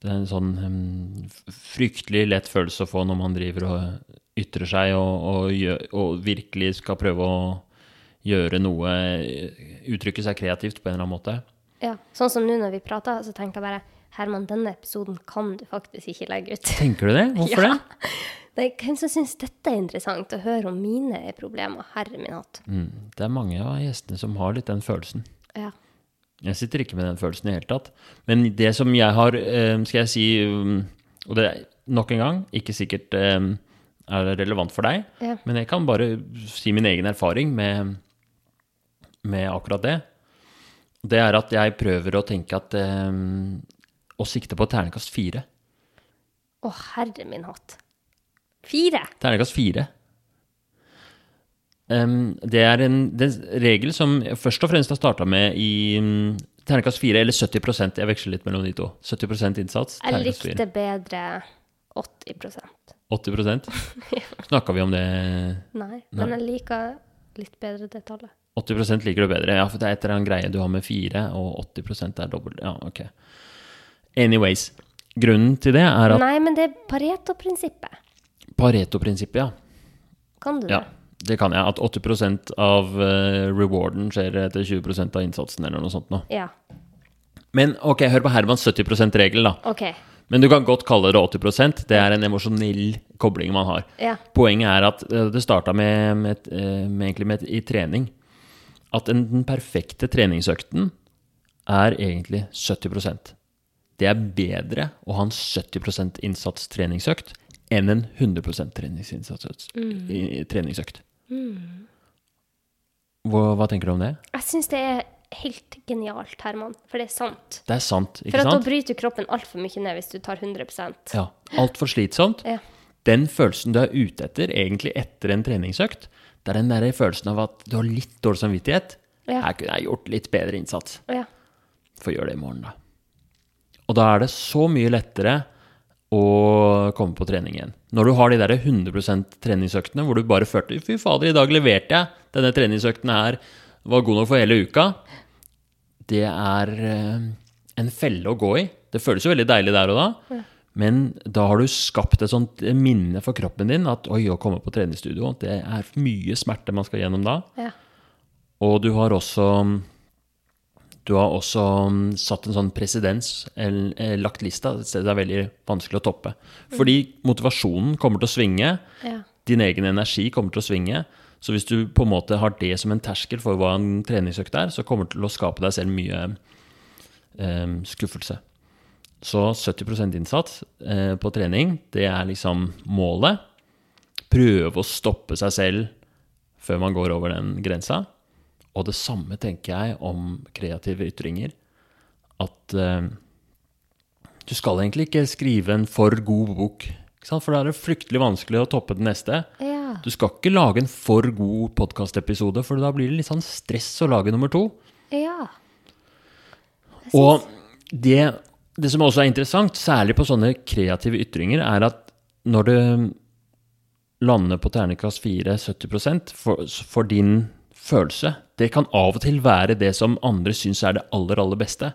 Det er en sånn um, fryktelig lett følelse å få når man driver og ytrer seg og, og, gjør, og virkelig skal prøve å gjøre noe Uttrykke seg kreativt på en eller annen måte. Ja, Sånn som nå når vi prater, så tenker jeg bare Herman, denne episoden kan du faktisk ikke legge ut. Tenker du det? Hvorfor Ja. det? Det er hvem som syns dette er interessant, å høre om mine problemer. Herre min hatt. Mm, det er mange av gjestene som har litt den følelsen. Ja. Jeg sitter ikke med den følelsen i det hele tatt. Men det som jeg har, eh, skal jeg si, um, og det er nok en gang ikke sikkert eh, er relevant for deg, Ja. men jeg kan bare si min egen erfaring med, med akkurat det. Det er at jeg prøver å tenke at eh, sikter sikte på ternekast fire. Å, herre min hatt. Fire! Ternekast fire. Um, det er en, det er regel som jeg først og fremst har starta med i um, ternekast fire, eller 70% Jeg veksler litt mellom de to. 70 innsats, Jeg likte bedre 80% 80% Snakka vi om det? Nei, men jeg liker litt bedre det tallet. 80 liker du bedre? Ja, for det er et eller annet greie du har med fire, og 80% er dobbelt. Ja, ok. Anyways. Grunnen til det er at Nei, men det er Pareto-prinsippet. Pareto-prinsippet, ja. Kan du det? Ja, det? kan jeg. At 80% av eh, rewarden skjer etter 20% av innsatsen, eller noe sånt noe. Ja. Men ok, hør på Hermans 70 %-regel, da. OK. Men du kan godt kalle det 80% Det er en emosjonell kobling man har. Ja. Poenget er at eh, det starta med, med, eh, med, med i trening. At en, den perfekte treningsøkten er egentlig 70 Det er bedre å ha en 70% innsats treningsøkt enn en 100 treningsinnsats, mm. treningsøkt. Hva, hva tenker du om det? Jeg syns det er helt genialt, Herman, for det er sant. Det er sant, ikke For at da bryter kroppen altfor mye ned hvis du tar 100% Ja, Altfor slitsomt. Ja. Den følelsen du er ute etter egentlig etter en treningsøkt, det er den der følelsen av at du har litt dårlig samvittighet. Ja. Her kunne jeg gjort litt bedre innsats. Ja. Få gjøre det i morgen, da. Og da er det så mye lettere å komme på trening igjen. Når du har de der 100 treningsøktene hvor du bare følte Fy fader, i dag leverte jeg! Denne treningsøkten her var god nok for hele uka. Det er eh, en felle å gå i. Det føles jo veldig deilig der og da. Men da har du skapt et sånt minne for kroppen din at oi, å komme på treningsstudio, det er mye smerte man skal gjennom da. ja. Og du har også Du har også mm, satt en sånn presedens, eh, lagt lista et sted det er veldig vanskelig å toppe. Fordi motivasjonen kommer til å svinge, ja. din egen energi kommer til å svinge. Så hvis du på en måte har det som en terskel for hva en treningsøkt er, så kommer det til å skape deg selv mye eh, skuffelse. Så 70 innsats eh, på trening, det er liksom målet. Prøve å stoppe seg selv før man går over den grensa. Og det samme tenker jeg om kreative ytringer. At eh, du skal egentlig ikke skrive en for god bok, for da er det fryktelig vanskelig å toppe den neste. Ja. Du skal ikke lage en for god podkastepisode, for da blir det litt sånn stress å lage nummer to. Ja. Og det, det som også er interessant, særlig på sånne kreative ytringer, er at når det lander på terningkast 4, 70 for, for din følelse, det kan av og til være det som andre syns er det aller, aller beste.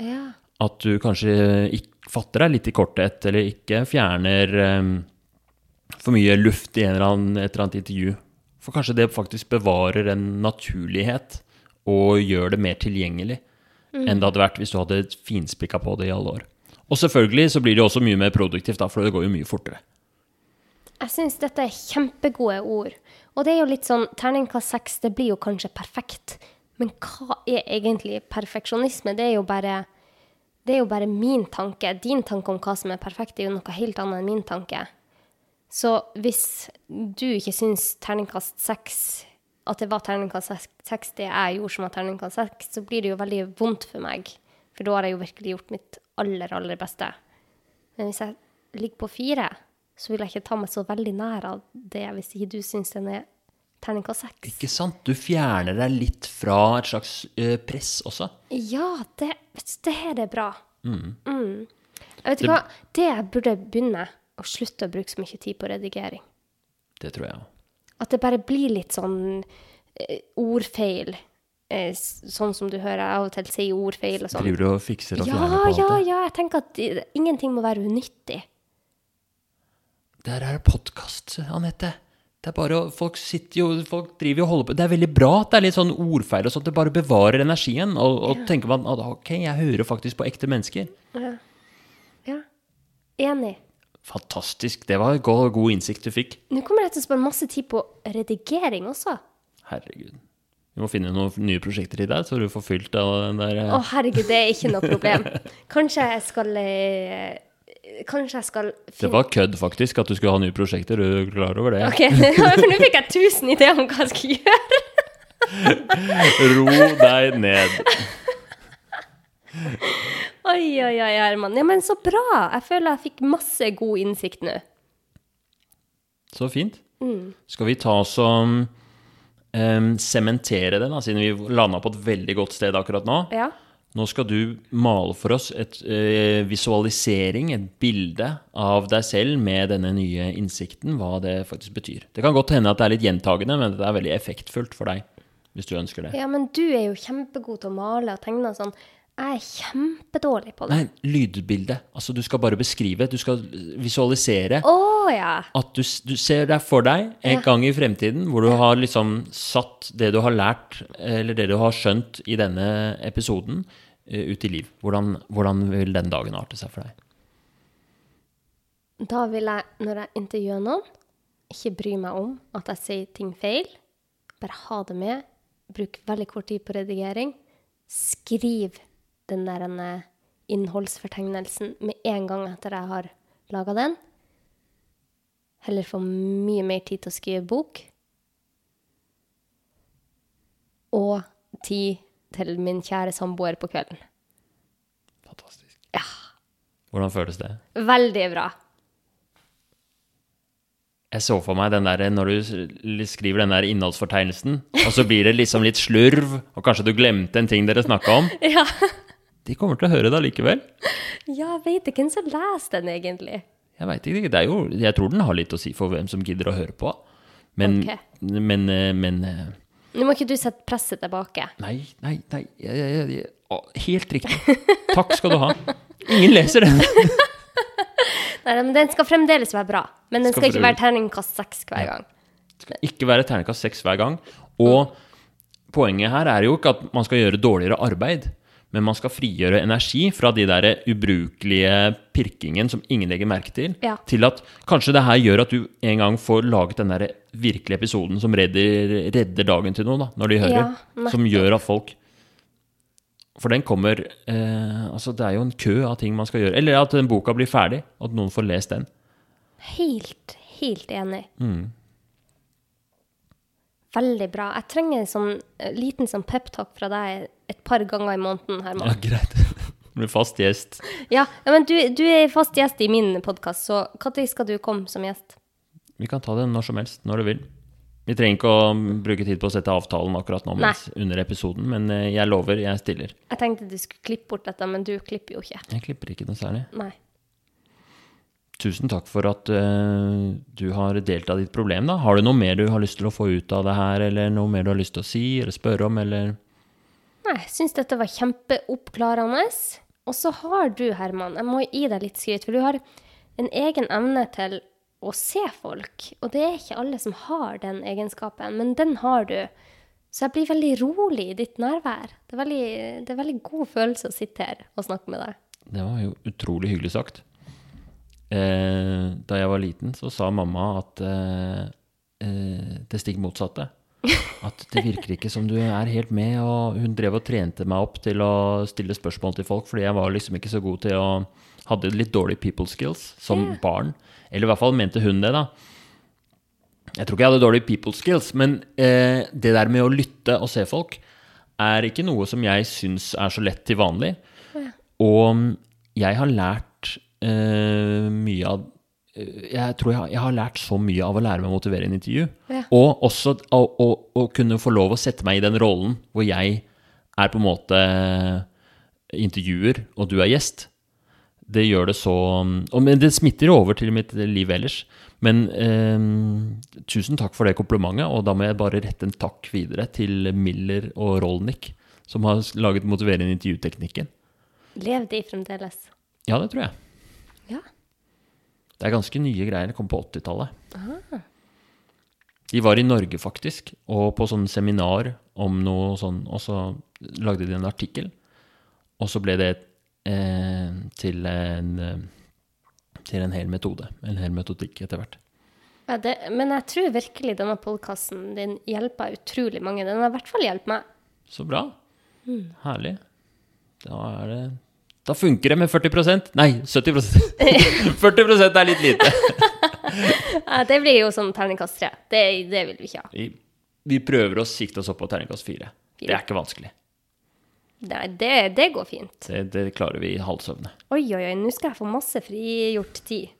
Ja. At du kanskje ikke fatter deg litt i korthet, eller ikke fjerner um, for mye luft i eller annen, et eller annet intervju. For kanskje det faktisk bevarer en naturlighet og gjør det mer tilgjengelig enn det hadde vært hvis du hadde finspikka på det i alle år. Og selvfølgelig så blir det også mye mer produktivt, da, for det går jo mye fortere. Jeg syns dette er kjempegode ord. Og det er jo litt sånn Terningkast seks, det blir jo kanskje perfekt. Men hva er egentlig perfeksjonisme? Det er jo bare det er jo bare min tanke. Din tanke om hva som er perfekt, er jo noe helt annet enn min tanke. Så hvis du ikke syns terningkast seks at det var terningkast seks det jeg gjorde som var terningkast seks, så blir det jo veldig vondt for meg. For da har jeg jo virkelig gjort mitt aller, aller beste. Men hvis jeg ligger på fire, så vil jeg ikke ta meg så veldig nær av det hvis ikke du syns den er terningkast seks. Ikke sant? Du fjerner deg litt fra et slags ø, press også. Ja, det, det her er bra. Mm. Jeg vet ikke hva, det jeg burde begynne å slutte å bruke så mye tid på redigering. Det tror jeg òg. At det bare blir litt sånn ø, ordfeil. Eh, sånn som du hører jeg av og til sier ordfeil og sånn. Driver du og fikser og Ja, på alt ja, det? ja. Jeg tenker at ingenting må være unyttig. Der er det podkast, Anette. Det er bare folk sitter jo, folk driver jo og holder på. Det er veldig bra at det er litt sånn ordfeil og sånt. Det bare bevarer energien. Og, og tenker man at ok, jeg hører faktisk på ekte mennesker. Ja. Enig. Fantastisk. Det var god, god innsikt du fikk. Nå kommer jeg til å spare masse tid på redigering også. Herregud. Vi må finne noen nye prosjekter i deg, så du får fylt av den der eh, Å, herregud, det er ikke noe problem. Kanskje jeg skal eh, Kanskje jeg skal finne... Det var kødd, faktisk, at du skulle ha nye prosjekter. Er du klar over det? OK, for nå fikk jeg tusen ideer om hva jeg skal gjøre. Ro deg ned. Oi, oi, oi, Herman. Ja, men så bra. Jeg føler jeg fikk masse god innsikt nå. Så fint. Skal vi ta oss og em, sementere det, da, siden vi landa på et veldig godt sted akkurat nå? Ja. Nå skal du male for oss et eh, visualisering, et bilde av deg selv med denne nye innsikten, hva det faktisk betyr. Det kan godt hende at det er litt gjentagende, men det er veldig effektfullt for deg, hvis du ønsker det. ja, men du er jo kjempegod til å male og tegne og sånn. Jeg er kjempedårlig på det. Nei, lydbilde. Altså, du skal bare beskrive, du skal visualisere. Oh, ja. At du, du ser deg for deg en Ja. gang i fremtiden hvor du har liksom satt det du har lært, eller det du har skjønt i denne episoden, eh, ut i liv. Hvordan, hvordan vil den dagen arte seg for deg? Da vil jeg, når jeg intervjuer noen, ikke bry meg om at jeg sier ting feil. Bare ha det med. Bruk veldig kort tid på redigering. Skriv den der innholdsfortegnelsen med en gang etter jeg har laga den. Heller få mye mer tid til å skrive bok. Og tid til min kjære samboer på kvelden. Fantastisk. Ja. Hvordan føles det? Veldig bra. Jeg så for meg den der, når du skriver den der innholdsfortegnelsen, og så blir det liksom litt slurv, og kanskje du glemte en ting dere snakka om. Ja. De kommer til å høre det allikevel. Ja, vet ikke hvem som leser den egentlig. Jeg vet ikke, det er jo, jeg tror den har litt å si for hvem som gidder å høre på. Men, okay. men, eh, men eh, Nå må ikke du sette presset tilbake. Nei, nei, nei. Jeg, jeg, jeg, å, helt riktig. Takk skal du ha. Ingen leser den. Nei, men Den skal fremdeles være bra. Men den Skal skal ikke være terningkast seks hver gang. Skal Ikke være terningkast seks hver gang. Og poenget her er jo ikke at man skal gjøre dårligere arbeid, men man skal frigjøre energi fra de der ubrukelige pirkingen som ingen legger merke til, Ja. til at kanskje det her gjør at du en gang får laget den der virkelige episoden som redder, redder dagen til noen, da, når de hører. Ja, som gjør at folk For den kommer eh, Altså, det er jo en kø av ting man skal gjøre. Eller at den boka blir ferdig, at noen får lest den. Helt, helt enig. Mm. Veldig bra. Jeg trenger en sånn eh, liten sånn peptalk fra deg et par ganger i måneden, Ja, greit. Du blir fast gjest. Ja, ja men du, du er fast gjest i min podkast, så når skal du komme som gjest? Vi kan ta det når som helst, når du vil. Vi trenger ikke å bruke tid på å sette avtalen akkurat nå mens, under episoden, men eh, jeg lover, jeg stiller. Jeg tenkte du skulle klippe bort dette, men du klipper jo ikke. Jeg klipper ikke noe særlig. Nei. Tusen takk for at uh, du har delt av ditt problem. da. Har du noe mer du har lyst til å få ut av det her, eller noe mer du har lyst til å si eller spørre om, eller Nei, jeg syns dette var kjempeoppklarende. Og så har du, Herman, jeg må gi deg litt skryt, for du har en egen evne til å se folk. Og det er ikke alle som har den egenskapen, men den har du. Så jeg blir veldig rolig i ditt nærvær. Det er veldig, det er veldig god følelse å sitte her og snakke med deg. Det var jo utrolig hyggelig sagt. Eh, da jeg var liten, så sa mamma at eh, eh, det stikk motsatte. At det virker ikke som du er helt med. Og hun drev og trente meg opp til å stille spørsmål til folk, fordi jeg var liksom ikke så god til å Hadde litt dårlig people skills som yeah. barn. Eller i hvert fall mente hun det, da. Jeg tror ikke jeg hadde dårlig people skills, men eh, det der med å lytte og se folk er ikke noe som jeg syns er så lett til vanlig. Og jeg har lært eh, mye av eh, Jeg tror jeg, jeg har lært så mye av å lære meg å motivere en intervju. Ja. Og også å, å, å kunne få lov å sette meg i den rollen hvor jeg er på en måte intervjuer, og du er gjest. Det gjør det så Men det smitter jo over til mitt liv ellers. Men eh, tusen takk for det komplimentet, og da må jeg bare rette en takk videre til Miller og Rolnik, som har laget motiverende intervjuteknikken. Lev de fremdeles? Ja, det tror jeg. Ja. Det er ganske nye greier. Det kom på 80-tallet. De var i Norge, faktisk, og på sånn seminar om noe sånn, og så lagde de en artikkel. Og så ble det eh, til en eh, til en hel metode, en hel metodikk etter hvert. Ja, det, men jeg tror virkelig denne podkasten din hjelper utrolig mange. Den har i hvert fall hjulpet meg. Så bra. Herlig. Da er det Da funker det med 40% Nei, 70% 40 er litt lite. Ja, det blir jo sånn terningkast tre. Det, det vil vi ikke ha. Vi, vi prøver å sikte oss opp på terningkast fire. Det er ikke vanskelig. Nei, det, det går fint. Det, det klarer vi i halvsøvne. Oi, oi, oi, nå skal jeg få masse frigjort tid.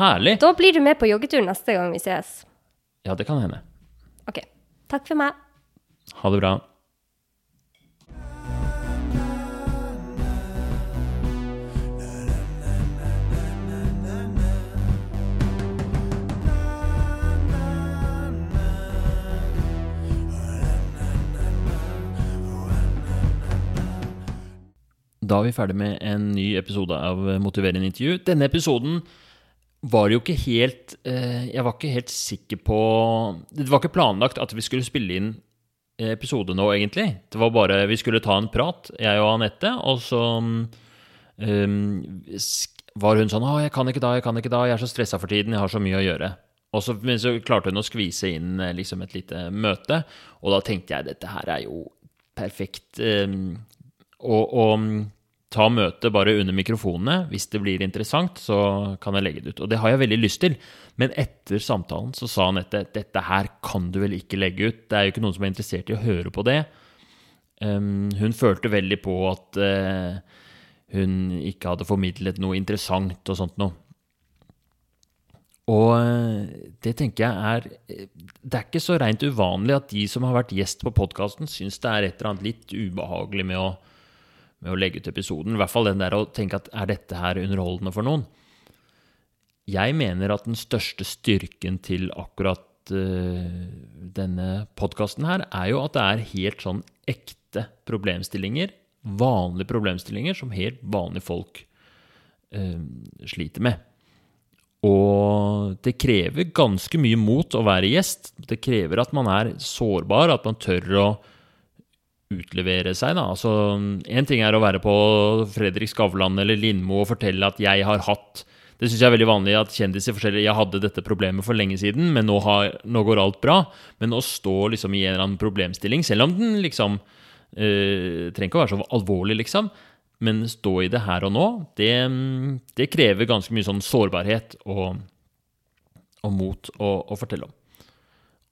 Herlig! Da blir du med på joggetur neste gang vi ses. Ja, det kan hende. OK. Takk for meg. Ha det bra. Da er vi ferdig med en ny episode av Motiverende intervju. Denne episoden var jo ikke helt eh, Jeg var ikke helt sikker på Det var ikke planlagt at vi skulle spille inn episode nå, egentlig. Det var bare Vi skulle ta en prat, jeg og Anette, og så um, var hun sånn 'Å, jeg kan ikke da, jeg kan ikke da. Jeg er så stressa for tiden. Jeg har så mye å gjøre.' Og så, men så klarte hun å skvise inn eh, liksom et lite møte, og da tenkte jeg dette her er jo perfekt. Um, og, og ta møtet bare under mikrofonene. Hvis det blir interessant, så kan jeg legge det ut. Og det har jeg veldig lyst til. Men etter samtalen så sa Anette dette her kan du vel ikke legge ut. Det er jo ikke noen som er interessert i å høre på det. Um, hun følte veldig på at uh, hun ikke hadde formidlet noe interessant og sånt noe. Og eh, det tenker jeg er Det er ikke så rent uvanlig at de som har vært gjest på podkasten, syns det er et eller annet litt ubehagelig med å, med å legge ut episoden. I hvert fall den der å tenke at er dette her underholdende for noen? Jeg mener at den største styrken til akkurat uh, denne podkasten her, er jo at det er helt sånn ekte problemstillinger. Vanlige problemstillinger som helt vanlige folk uh, sliter med. Og det krever ganske mye mot å være gjest. Det krever at man er sårbar, at man tør å utlevere seg. Da. Altså, en ting er å være på Fredrik Skavlan eller Lindmo og fortelle at jeg har hatt Det syns jeg er veldig vanlig at kjendiser forteller jeg hadde dette problemet for lenge siden, men nå, har, nå går alt bra. Men å stå liksom i en eller annen problemstilling, selv om den liksom øh, trenger ikke å være så alvorlig, liksom. Men stå i det her og nå, det, det krever ganske mye sånn sårbarhet og, og mot å, å, fortelle om.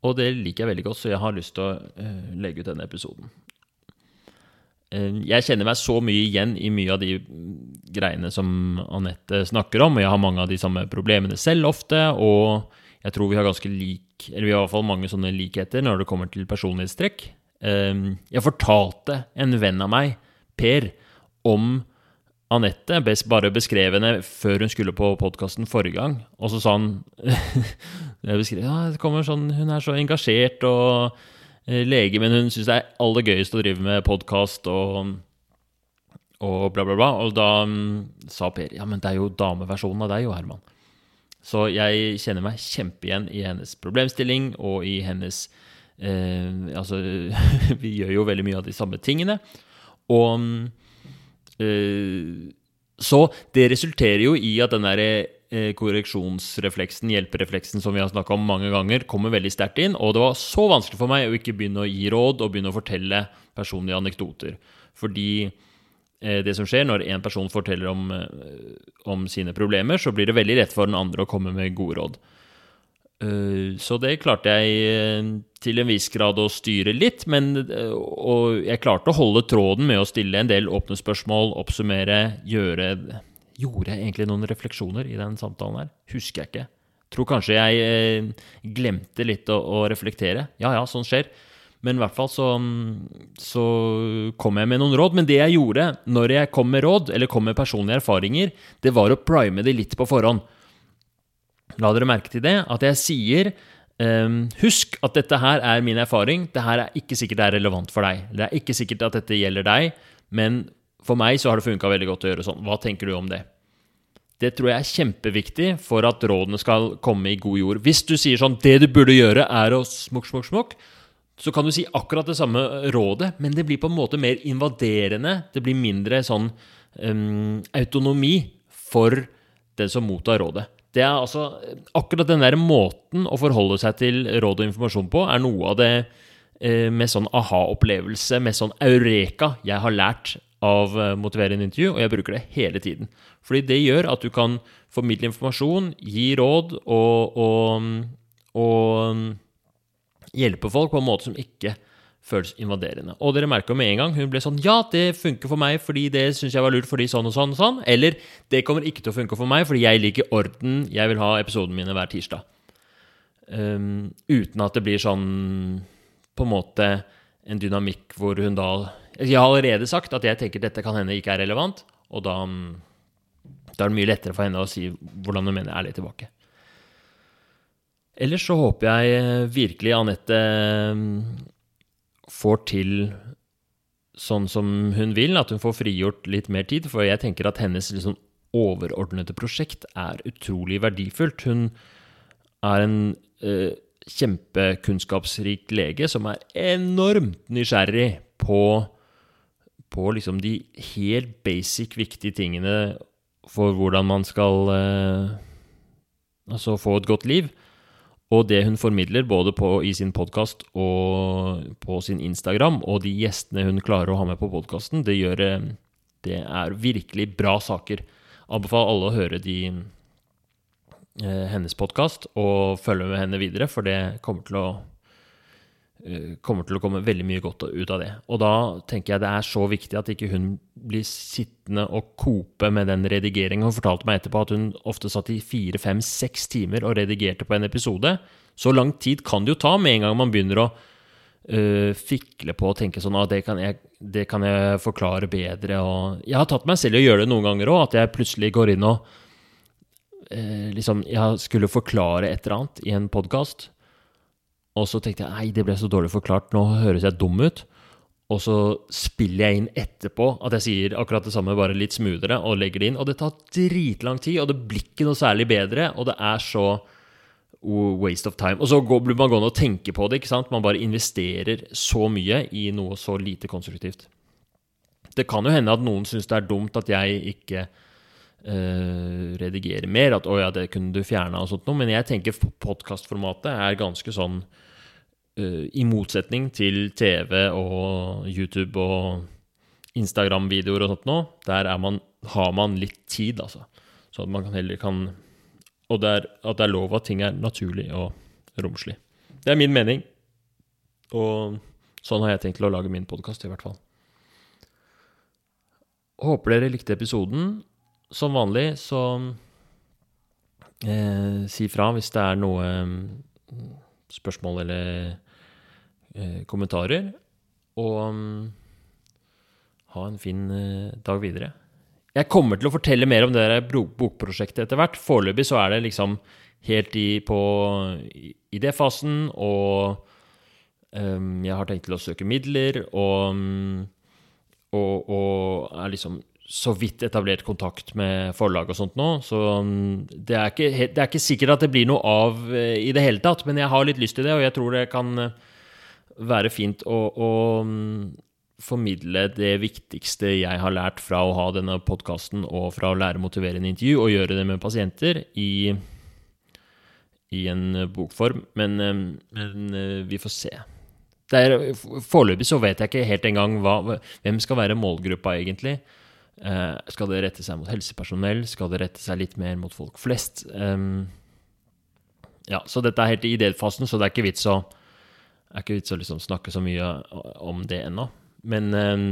Og det liker jeg veldig godt, så jeg har lyst til å uh, legge ut denne episoden. Uh, jeg kjenner meg så mye igjen i mye av de greiene som Anette snakker om, og jeg har mange av de samme problemene selv ofte, og jeg tror vi har ganske lik, eller vi har i hvert fall mange sånne likheter når det kommer til personlighetstrekk. Uh, jeg fortalte en venn av meg, Per, om Anette, bare beskrev henne før hun skulle på podkasten forrige gang. Og så sa han jeg beskrev, ja, det kommer sånn, Hun er så engasjert og eh, lege, men hun syns det er aller gøyest å drive med podkast og, og bla, bla, bla. Og da um, sa Per ja, men det er jo dameversjonen av deg jo, Herman. Så jeg kjenner meg kjempeigjen i hennes problemstilling og i hennes eh, Altså, vi gjør jo veldig mye av de samme tingene. Og Eh, så det resulterer jo i at den der eh, korreksjonsrefleksen, hjelperefleksen som vi har snakka om mange ganger, kommer veldig sterkt inn. Og det var så vanskelig for meg å ikke begynne å gi råd og begynne å fortelle personlige anekdoter. Fordi eh, det som skjer når en person forteller om, om, sine problemer, så blir det veldig rett for den andre å komme med gode råd. Så det klarte jeg til en viss grad å styre litt, men, eh, og jeg klarte å holde tråden med å stille en del åpne spørsmål, oppsummere, gjøre Gjorde jeg egentlig noen refleksjoner i den samtalen her? Husker jeg ikke. Tror kanskje jeg eh, glemte litt å, å, reflektere. Ja ja, sånn skjer. Men i hvert fall så, så kom jeg med noen råd. Men det jeg gjorde når jeg kom med råd, eller kom med personlige erfaringer, det var å prime det litt på forhånd. La dere merke til det, at jeg sier Um, husk at dette her er min erfaring. Det her er ikke sikkert det er relevant for deg. Det er ikke sikkert at dette gjelder deg, men for meg så har det funka veldig godt å gjøre sånn. Hva tenker du om det? Det tror jeg er kjempeviktig for at rådene skal komme i god jord. Hvis du sier sånn 'Det du burde gjøre, er å smukk, smukk, smukk', så kan du si akkurat det samme rådet, men det blir på en måte mer invaderende. Det blir mindre sånn um, autonomi for den som mottar rådet. Det er altså Akkurat den der måten å forholde seg til råd og informasjon på, er noe av det uh, med sånn aha-opplevelse, med sånn eureka, jeg har lært av eh, motiverende intervju, og jeg bruker det hele tiden. Fordi det gjør at du kan formidle informasjon, gi råd og, og, og hjelpe folk på en måte som ikke føles invaderende. Og dere merka med en gang hun ble sånn Ja, det funker for meg fordi det syns jeg var lurt fordi sånn og sånn og sånn. Eller det kommer ikke til å funke for meg fordi jeg liker orden. Jeg vil ha episodene mine hver tirsdag. Um, uten at det blir sånn på en måte en dynamikk hvor hun da Jeg har allerede sagt at jeg tenker dette kan hende ikke er relevant, og da, da er det mye lettere for henne å si hvordan hun mener ærlig tilbake. Ellers så håper jeg virkelig Anette får til sånn som hun vil, at hun får frigjort litt mer tid. For jeg tenker at hennes liksom overordnede prosjekt er utrolig verdifullt. Hun er en eh, kjempekunnskapsrik lege som er enormt nysgjerrig på, på liksom de helt basic viktige tingene for hvordan man skal eh, altså få et godt liv. Og det hun formidler både på, i sin podkast og på sin Instagram, og de gjestene hun klarer å ha med på podkasten, det, eh, det er virkelig bra saker. Anbefaler alle å høre de, eh, hennes podkast og følge med henne videre, for det kommer til å kommer til å komme veldig mye godt ut av det. Og da tenker jeg det er så viktig at ikke hun blir sittende og kope med den redigeringen. Hun fortalte meg etterpå at hun ofte satt i fire, fem, seks timer og redigerte på en episode. Så lang tid kan det jo ta med en gang man begynner å uh, fikle på og tenke sånn at ah, det, kan jeg, det kan jeg forklare bedre. Og jeg har tatt meg selv i å gjøre det noen ganger òg, at jeg plutselig går inn og uh, liksom Jeg skulle forklare et eller annet i en podkast. Og så tenkte jeg nei, det ble så dårlig forklart, nå høres jeg dum ut. Og så spiller jeg inn etterpå at jeg sier akkurat det samme, bare litt smoothere, og legger det inn. Og det tar dritlang tid, og det blir ikke noe særlig bedre, og det er så waste of time. Og så blir man gående og tenke på det, ikke sant? Man bare investerer så mye i noe så lite konstruktivt. Det kan jo hende at noen syns det er dumt at jeg ikke uh, redigerer mer. At 'å ja, det kunne du fjerna' og sånt noe. Men jeg tenker podkastformatet er ganske sånn eh, I motsetning til TV og YouTube og Instagram-videoer og sånt nå, der er man, har man litt tid, altså. Så at man kan heller kan Og det er, at det er lov at ting er naturlig og romslig. Det er min mening. Og sånn har jeg tenkt til å lage min podkast, i hvert fall. Håper dere likte episoden. Som vanlig så eh, si fra hvis det er noe mm, spørsmål eller eh, kommentarer. Og um, ha en fin eh, dag videre. Jeg kommer til å fortelle mer om det der bokprosjektet etter hvert. Foreløpig så er det liksom helt i, på idéfasen, og um, jeg har tenkt til å søke midler, og, og, og er liksom så vidt etablert kontakt med forlag og sånt nå, så det er, ikke, det er ikke sikkert at det blir noe av eh, i det hele tatt, men jeg har litt lyst til det, og jeg tror det kan være fint å, å formidle det viktigste jeg har lært fra å ha denne podkasten og fra å lære motiverende intervju, og gjøre det med pasienter i, i en bokform. Men, eh, men, eh, vi får se. Foreløpig så vet jeg ikke helt engang hva, hvem skal være målgruppa, egentlig. Eh, skal det rette seg mot helsepersonell? Skal det rette seg litt mer mot folk flest? Um, ja, så dette er helt i idéfasen, så det er ikke vits å, er ikke vits å liksom snakke så mye om det ennå. Men um,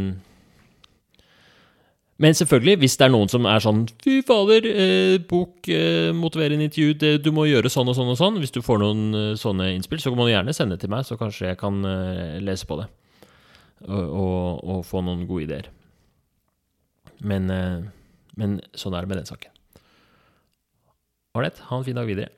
men selvfølgelig, hvis det er noen som er sånn Fy fader, eh, bok, eh, motiverende intervju, det, du må gjøre sånn og sånn og sånn. Hvis du får noen eh, sånne innspill, så må du gjerne sende det til meg, så kanskje jeg kan eh, lese på det. Og, og, og, få noen gode ideer. Men, eh, men sånn er det med den saken. Ålreit, ha en fin dag videre.